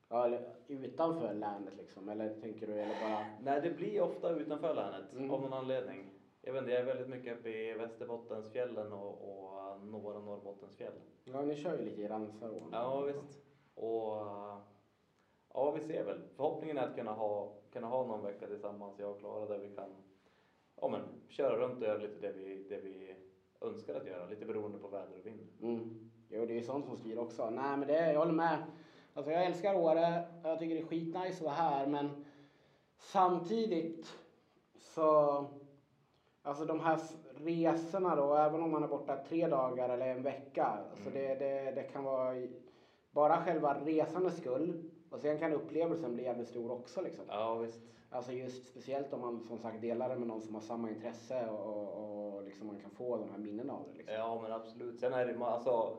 Speaker 1: Ja, eller utanför länet liksom, eller tänker du, eller bara?
Speaker 2: Nej, det blir ofta utanför länet
Speaker 1: Mm.
Speaker 2: av någon anledning. Jag vet inte, jag är väldigt mycket uppe i Västerbottensfjällen och, och några Norrbottensfjäll.
Speaker 1: Ja, ni kör ju lite i Ransarån.
Speaker 2: Ja, visst. Och ja, vi ser väl. Förhoppningen är att kunna ha, kunna ha någon vecka tillsammans, jag och Klara, där vi kan ja, men, köra runt och göra lite det vi, det vi önskar att göra, lite beroende på väder och vind.
Speaker 1: Mm. Jo, det är ju sånt som styr också. Nej, men det, jag håller med. Alltså, jag älskar Åre. Jag tycker det är skitnice att vara här, men samtidigt så... Alltså de här resorna då, även om man är borta tre dagar eller en vecka. Alltså
Speaker 2: Mm.
Speaker 1: det, det, det kan vara bara själva resandets skull. Och sen kan upplevelsen bli jävligt stor också liksom.
Speaker 2: Ja, visst.
Speaker 1: Alltså just speciellt om man som sagt delar det med någon som har samma intresse och, och, liksom man kan få de här minnena av det. Liksom.
Speaker 2: Ja, men absolut. Sen är det alltså.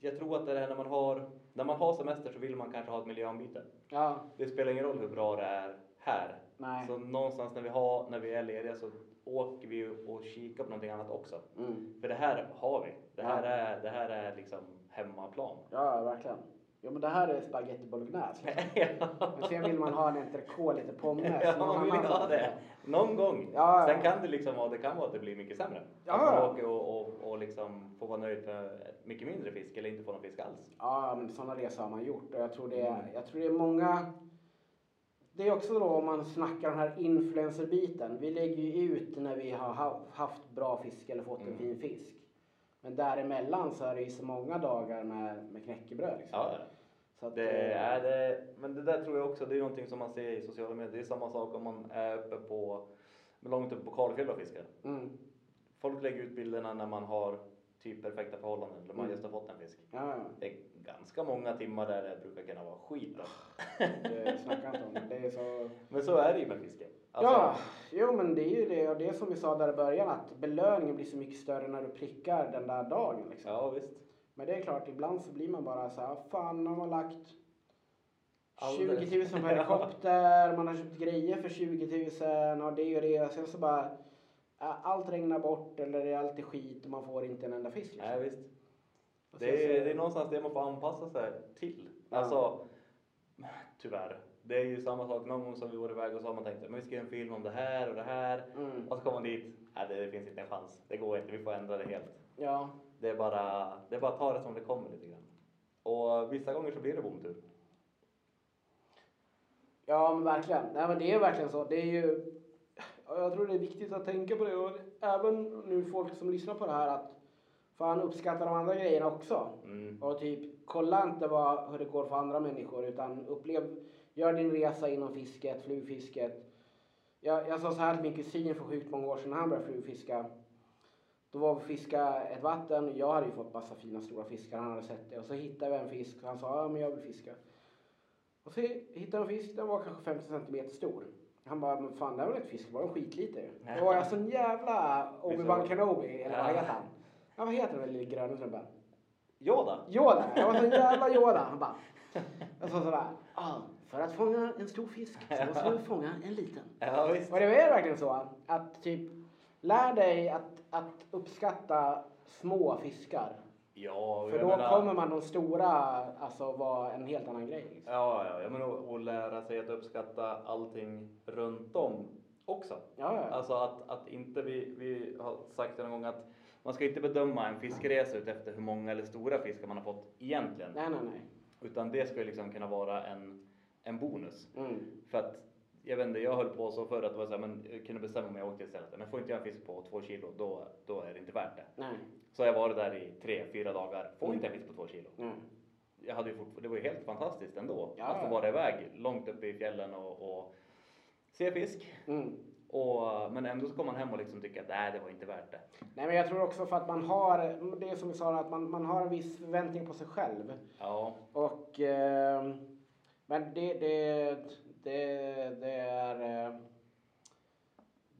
Speaker 2: Jag tror att det är när man har, när man har semester så vill man kanske ha ett miljöombyte.
Speaker 1: Ja,
Speaker 2: Det spelar ingen roll hur bra det är här.
Speaker 1: nej.
Speaker 2: Så någonstans när vi, har, när vi är lediga så åker vi och kikar på någonting annat också.
Speaker 1: Mm.
Speaker 2: För det här har vi. Det här,
Speaker 1: Ja.
Speaker 2: är, det här är liksom hemmaplan.
Speaker 1: Ja, verkligen. Jo, men det här är spaghetti bolognese. Liksom. Men sen vill man ha en entrecote, lite pommes.
Speaker 2: Ja,
Speaker 1: någon
Speaker 2: man vill ha det. Någon gång.
Speaker 1: Ja, ja.
Speaker 2: Sen kan det liksom vara, det kan vara att det blir mycket sämre.
Speaker 1: Ja,
Speaker 2: Att man
Speaker 1: ja.
Speaker 2: åker och, och, och liksom får vara nöjd med mycket mindre fisk eller inte får någon fisk alls.
Speaker 1: Ja, men sådana resor har man gjort och jag tror det är,
Speaker 2: Mm.
Speaker 1: jag tror det är många det är också då om man snackar den här influencerbiten. Vi lägger ju ut när vi har ha- haft bra fisk eller fått en
Speaker 2: Mm.
Speaker 1: fin fisk. Men däremellan så är det ju så många dagar med, med knäckebröd. Liksom.
Speaker 2: Ja,
Speaker 1: Så att,
Speaker 2: det
Speaker 1: eh,
Speaker 2: är det. Men det där tror jag också, det är någonting som man ser i sociala medier. Det är samma sak om man är uppe på, långt uppe på kalfjäll och fiskar.
Speaker 1: Mm,
Speaker 2: Folk lägger ut bilderna när man har typ perfekta förhållanden eller man
Speaker 1: Mm.
Speaker 2: just har fått en fisk.
Speaker 1: ja, ja.
Speaker 2: Ganska många timmar där det brukar kunna vara skit. Då.
Speaker 1: Det snackar inte om det. Är så...
Speaker 2: Men så är det ju med fisken. Alltså,
Speaker 1: Ja, jo men det är ju det. Och det är som vi sa där i början att belöningen blir så mycket större när du prickar den där dagen. Liksom.
Speaker 2: ja visst.
Speaker 1: Men det är klart, ibland så blir man bara så här, fan har man lagt
Speaker 2: Alldeles.
Speaker 1: 20 000 på helikopter, man har köpt grejer för 20 000 och det och det. Och sen så bara, ja, allt regnar bort eller det är alltid skit och man får inte en enda fisk. Liksom.
Speaker 2: Nej, visst. Det är, det är någonstans det man får anpassa sig till.
Speaker 1: Ja.
Speaker 2: Alltså, tyvärr. Det är ju samma sak någon gång som vi var iväg och så har man tänkt men vi ska göra en film om det här och det här.
Speaker 1: Mm.
Speaker 2: Och så kommer man dit. Nej, det, det finns inte en chans. Det går inte. Vi får ändra det helt.
Speaker 1: Ja,
Speaker 2: Det är bara, det är bara att ta det som det kommer lite grann. Och vissa gånger så blir det bomtur.
Speaker 1: ja men verkligen. Nej men det är verkligen så. Det är ju, ja, jag tror det är viktigt att tänka på det och även nu folk som lyssnar på det här att fan uppskatta de andra grejerna också.
Speaker 2: Mm.
Speaker 1: Och typ, kolla inte vad, hur det går för andra människor utan upplev, gör din resa inom fisket, flugfisket. Jag, jag sa så här till min kusin för sjukt många år sedan när han började flugfiska. Då var vi och fiska ett vatten, jag hade ju fått massa fina stora fiskar, han hade sett det. Och så hittade vi en fisk och han sa, ja men jag vill fiska. Och så hittade en fisk, den var kanske 50 centimeter stor. Han bara, men fan det här var inte fisk, det var en skitliten ju. Då var jag sån jävla Obi-Wan Kenobi, eller vad han? Ja vad heter den där lille gröna snubben?
Speaker 2: Yoda!
Speaker 1: Yoda, jag var sån jävla Yoda. Han bara, jag sa sådär, ah, för att fånga en stor fisk så måste du fånga en liten.
Speaker 2: Ja, visst.
Speaker 1: Och det är verkligen så att typ, lär dig att, att uppskatta små fiskar.
Speaker 2: Ja,
Speaker 1: För då
Speaker 2: menar-
Speaker 1: kommer man de stora, alltså vara en helt annan grej. Liksom.
Speaker 2: Ja, ja, ja men och, och lära sig att uppskatta allting runt om också.
Speaker 1: Ja, ja.
Speaker 2: Alltså att, att inte vi, vi har sagt det någon gång att man ska inte bedöma en fiskresa ut efter hur många eller stora fiskar man har fått egentligen.
Speaker 1: Nej, nej, nej.
Speaker 2: Utan det ska ju liksom kunna vara en, en bonus.
Speaker 1: Mm.
Speaker 2: För att jag vet inte, jag höll på så förr att det var så här, men jag kunde bestämma om jag åkte istället. Men får inte jag en fisk på två kilo, då, då är det inte värt det.
Speaker 1: Nej,
Speaker 2: Så har jag varit där i tre, fyra dagar. Får
Speaker 1: Mm.
Speaker 2: inte en fisk på två kilo.
Speaker 1: nej.
Speaker 2: Jag hade ju det var ju helt fantastiskt ändå.
Speaker 1: Ja,
Speaker 2: att få vara iväg långt uppe i fjällen och, och se fisk.
Speaker 1: Mm.
Speaker 2: Och, men ändå så kommer man hem och liksom tycker att nej, det var inte värt det.
Speaker 1: Nej, men jag tror också för att man har, det är som vi sa, att man, man har en viss förväntning på sig själv.
Speaker 2: Ja,
Speaker 1: Och, eh, men det, det, det, det är, eh,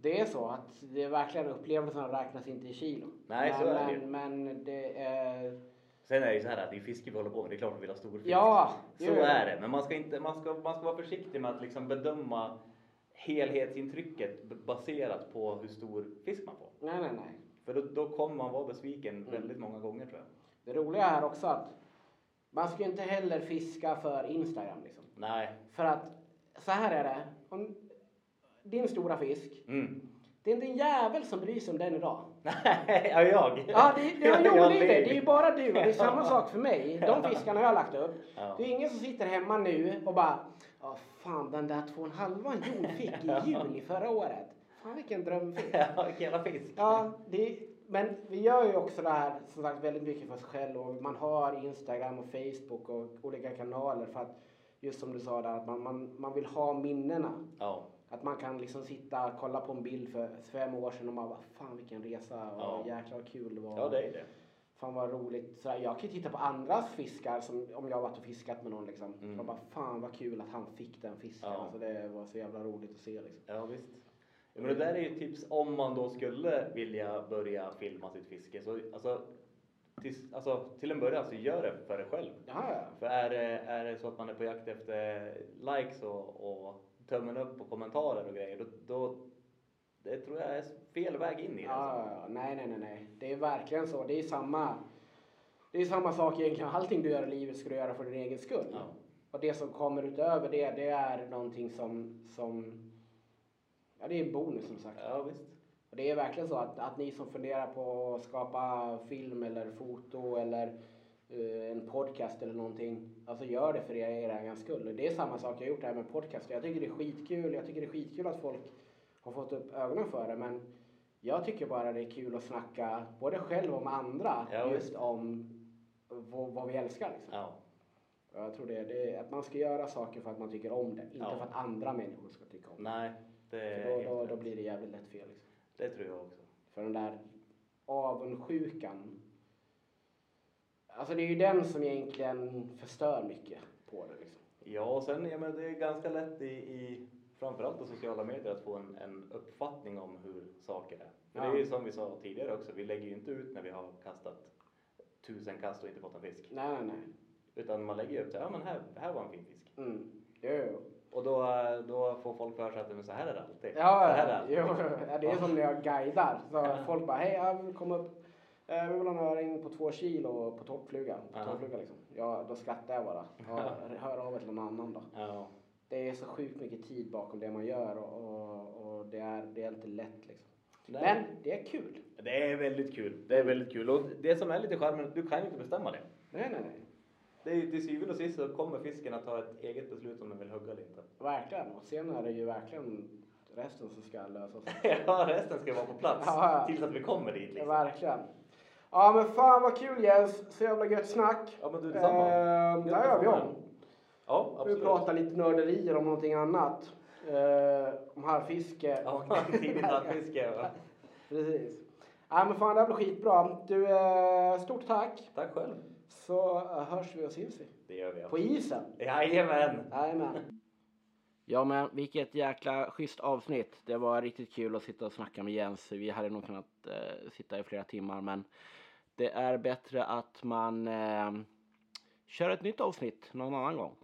Speaker 1: det är så att det är verkligen upplevelsen räknas inte i kilo.
Speaker 2: Nej,
Speaker 1: men,
Speaker 2: så är det ju.
Speaker 1: men, det är,
Speaker 2: sen är det ju så här att det är fiske vi håller på med. Det är klart vi vill ha stor fisk.
Speaker 1: ja,
Speaker 2: Så
Speaker 1: jo,
Speaker 2: är det, men man ska, inte, man, ska, man ska vara försiktig med att liksom bedöma helhetsintrycket baserat på hur stor fisk man får.
Speaker 1: Nej, nej, nej.
Speaker 2: För då, då kommer man vara besviken
Speaker 1: Mm.
Speaker 2: väldigt många gånger tror jag.
Speaker 1: Det roliga är också att man ska ju inte heller fiska för Instagram liksom.
Speaker 2: Nej.
Speaker 1: För att så här är det. Om din stora fisk.
Speaker 2: Mm.
Speaker 1: Det är inte en jävel som bryr sig om den idag.
Speaker 2: Nej, ja jag.
Speaker 1: Ja, det, det, ja, jo,
Speaker 2: Jag
Speaker 1: det är det. Det är bara du. och Det är samma sak för mig. De fiskarna jag har lagt upp.
Speaker 2: Ja.
Speaker 1: Det är ingen som sitter hemma nu och bara fan den där två och en halvan Jon fick i juli förra året. Fan vilken drömfisk.
Speaker 2: Ja, fisk.
Speaker 1: Ja, det, men vi gör ju också det här som sagt väldigt mycket för oss själva och man har Instagram och Facebook och olika kanaler för att just som du sa där att man, man, man vill ha minnena.
Speaker 2: Ja.
Speaker 1: Att man kan liksom sitta och kolla på en bild för fem år sedan och man bara fan vilken resa och
Speaker 2: Ja.
Speaker 1: jäklar vad kul det var.
Speaker 2: ja, det är det.
Speaker 1: Fan vad roligt. Så jag kan ju titta på andras fiskar som, om jag har varit och fiskat med någon liksom.
Speaker 2: Mm.
Speaker 1: Och bara fan vad kul att han fick den fisken.
Speaker 2: Ja.
Speaker 1: Alltså, det var så jävla roligt att se liksom.
Speaker 2: Ja, visst. Ja, men det där är ju tips om man då skulle vilja börja filma sitt fiske. Så, alltså, till, alltså, till en början så gör det för dig själv.
Speaker 1: Ja, ja.
Speaker 2: För är det, är det så att man är på jakt efter likes och, och tummen upp och kommentarer och grejer, då, då det tror jag är fel väg in i det.
Speaker 1: Ja,
Speaker 2: alltså.
Speaker 1: ja, nej, nej, nej, nej. Det är verkligen så. Det är samma. Det är samma sak egentligen. Allting du gör i livet ska du göra för din egen skull.
Speaker 2: Ja.
Speaker 1: Och det som kommer utöver det, det är någonting som, som ja, det är en bonus som sagt.
Speaker 2: ja, visst.
Speaker 1: Och det är verkligen så att, att ni som funderar på att skapa film eller foto eller eh, en podcast eller någonting, alltså gör det för er, er egen skull. Och Det är samma sak jag har gjort här med podcast. Jag tycker det är skitkul. Jag tycker det är skitkul att folk har fått upp ögonen för det. Men jag tycker bara det är kul att snacka både själv och med andra
Speaker 2: Ja,
Speaker 1: just om vad, vad vi älskar. Liksom.
Speaker 2: Ja.
Speaker 1: Jag tror det, det är att man ska göra saker för att man tycker om det, inte
Speaker 2: Ja.
Speaker 1: för att andra människor ska tycka om det.
Speaker 2: Nej, det
Speaker 1: För då, då, då blir det jävligt lätt fel. Liksom.
Speaker 2: Det tror jag också.
Speaker 1: För den där avundsjukan. Alltså det är ju den som egentligen förstör mycket på det. Liksom.
Speaker 2: Ja, och sen, ja, men det är ganska lätt i, i framförallt på sociala medier att få en, en uppfattning om hur saker är. För det är
Speaker 1: Ja.
Speaker 2: ju som vi sa tidigare också, vi lägger ju inte ut när vi har kastat tusen kast och inte fått en fisk.
Speaker 1: Nej, nej, nej.
Speaker 2: Utan man lägger upp så ja men här, här var en fin fisk.
Speaker 1: Mm. Jo, jo.
Speaker 2: Och då, då får folk för sig att men så här är det alltid. så
Speaker 1: Ja,
Speaker 2: här är
Speaker 1: ja,
Speaker 2: det
Speaker 1: jo,
Speaker 2: alltid.
Speaker 1: ja, det är som när jag guidar. Så folk bara, hej, jag vill komma upp. Eh, Vi vill ha en öring på två kilo på toppfluga. På
Speaker 2: Ja.
Speaker 1: liksom. Ja, då skrattar jag bara. Ja, hör av er till någon annan då.
Speaker 2: Ja.
Speaker 1: Det är så sjukt mycket tid bakom det man gör och, och, och det, är, det är inte lätt liksom.
Speaker 2: Nej.
Speaker 1: Men det är kul.
Speaker 2: Det är väldigt kul. Det är väldigt kul. Och det som är lite charmen, du kan ju inte bestämma det.
Speaker 1: Nej, nej, nej.
Speaker 2: Det är till syvende och sist så kommer fisken att ta ett eget beslut om den vill hugga eller inte.
Speaker 1: Verkligen. Och sen är det ju verkligen resten som ska lösas.
Speaker 2: ja, resten ska vara på plats
Speaker 1: Ja, ja.
Speaker 2: tills att vi kommer dit
Speaker 1: Ja,
Speaker 2: liksom.
Speaker 1: verkligen. Ja men fan vad kul Jens. Så jävla gött snack.
Speaker 2: Ja, men du detsamma.
Speaker 1: Eh, där
Speaker 2: att
Speaker 1: gör vi om.
Speaker 2: Ja,
Speaker 1: Vi
Speaker 2: absolut.
Speaker 1: pratar lite nörderier om någonting annat. Eh, om harrfiske.
Speaker 2: Ja, tidigt harrfiske. ja.
Speaker 1: Precis. Ja men fan det här blir skitbra. Du, eh, stort tack.
Speaker 2: Tack själv.
Speaker 1: Så eh, hörs vi och syns vi.
Speaker 2: Det gör vi.
Speaker 1: På isen.
Speaker 2: Jajamän.
Speaker 1: Jajamän. Ja men vilket jäkla schysst avsnitt. Det var riktigt kul att sitta och snacka med Jens. Vi hade nog kunnat eh, sitta i flera timmar men det är bättre att man eh, kör ett nytt avsnitt någon annan gång.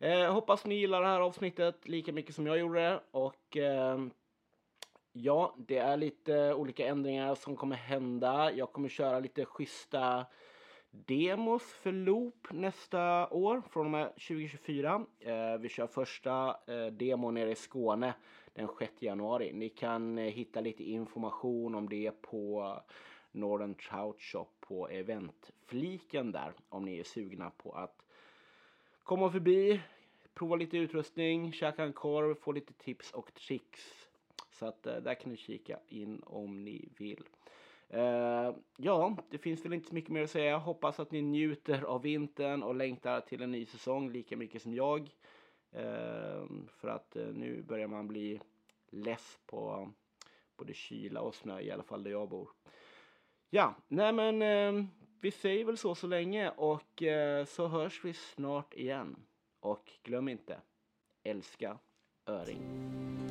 Speaker 1: Eh, hoppas ni gillar det här avsnittet lika mycket som jag gjorde det och eh, ja, det är lite olika ändringar som kommer hända. Jag kommer köra lite schyssta demos för Loop nästa år från och med 2024. Eh, vi kör första eh, demon nere i Skåne den 6 januari. Ni kan eh, hitta lite information om det på Northern Trout Shop på eventfliken där om ni är sugna på att komma förbi, prova lite utrustning, käka en korv, få lite tips och tricks. Så att eh, där kan ni kika in om ni vill. Uh, ja, det finns väl inte så mycket mer att säga. Hoppas att ni njuter av vintern och längtar till en ny säsong lika mycket som jag. Uh, för att uh, nu börjar man bli less på både kyla och snö, i alla fall där jag bor. Ja, nej men ehm, vi säger väl så så länge och eh, så hörs vi snart igen. Och glöm inte, älska öring.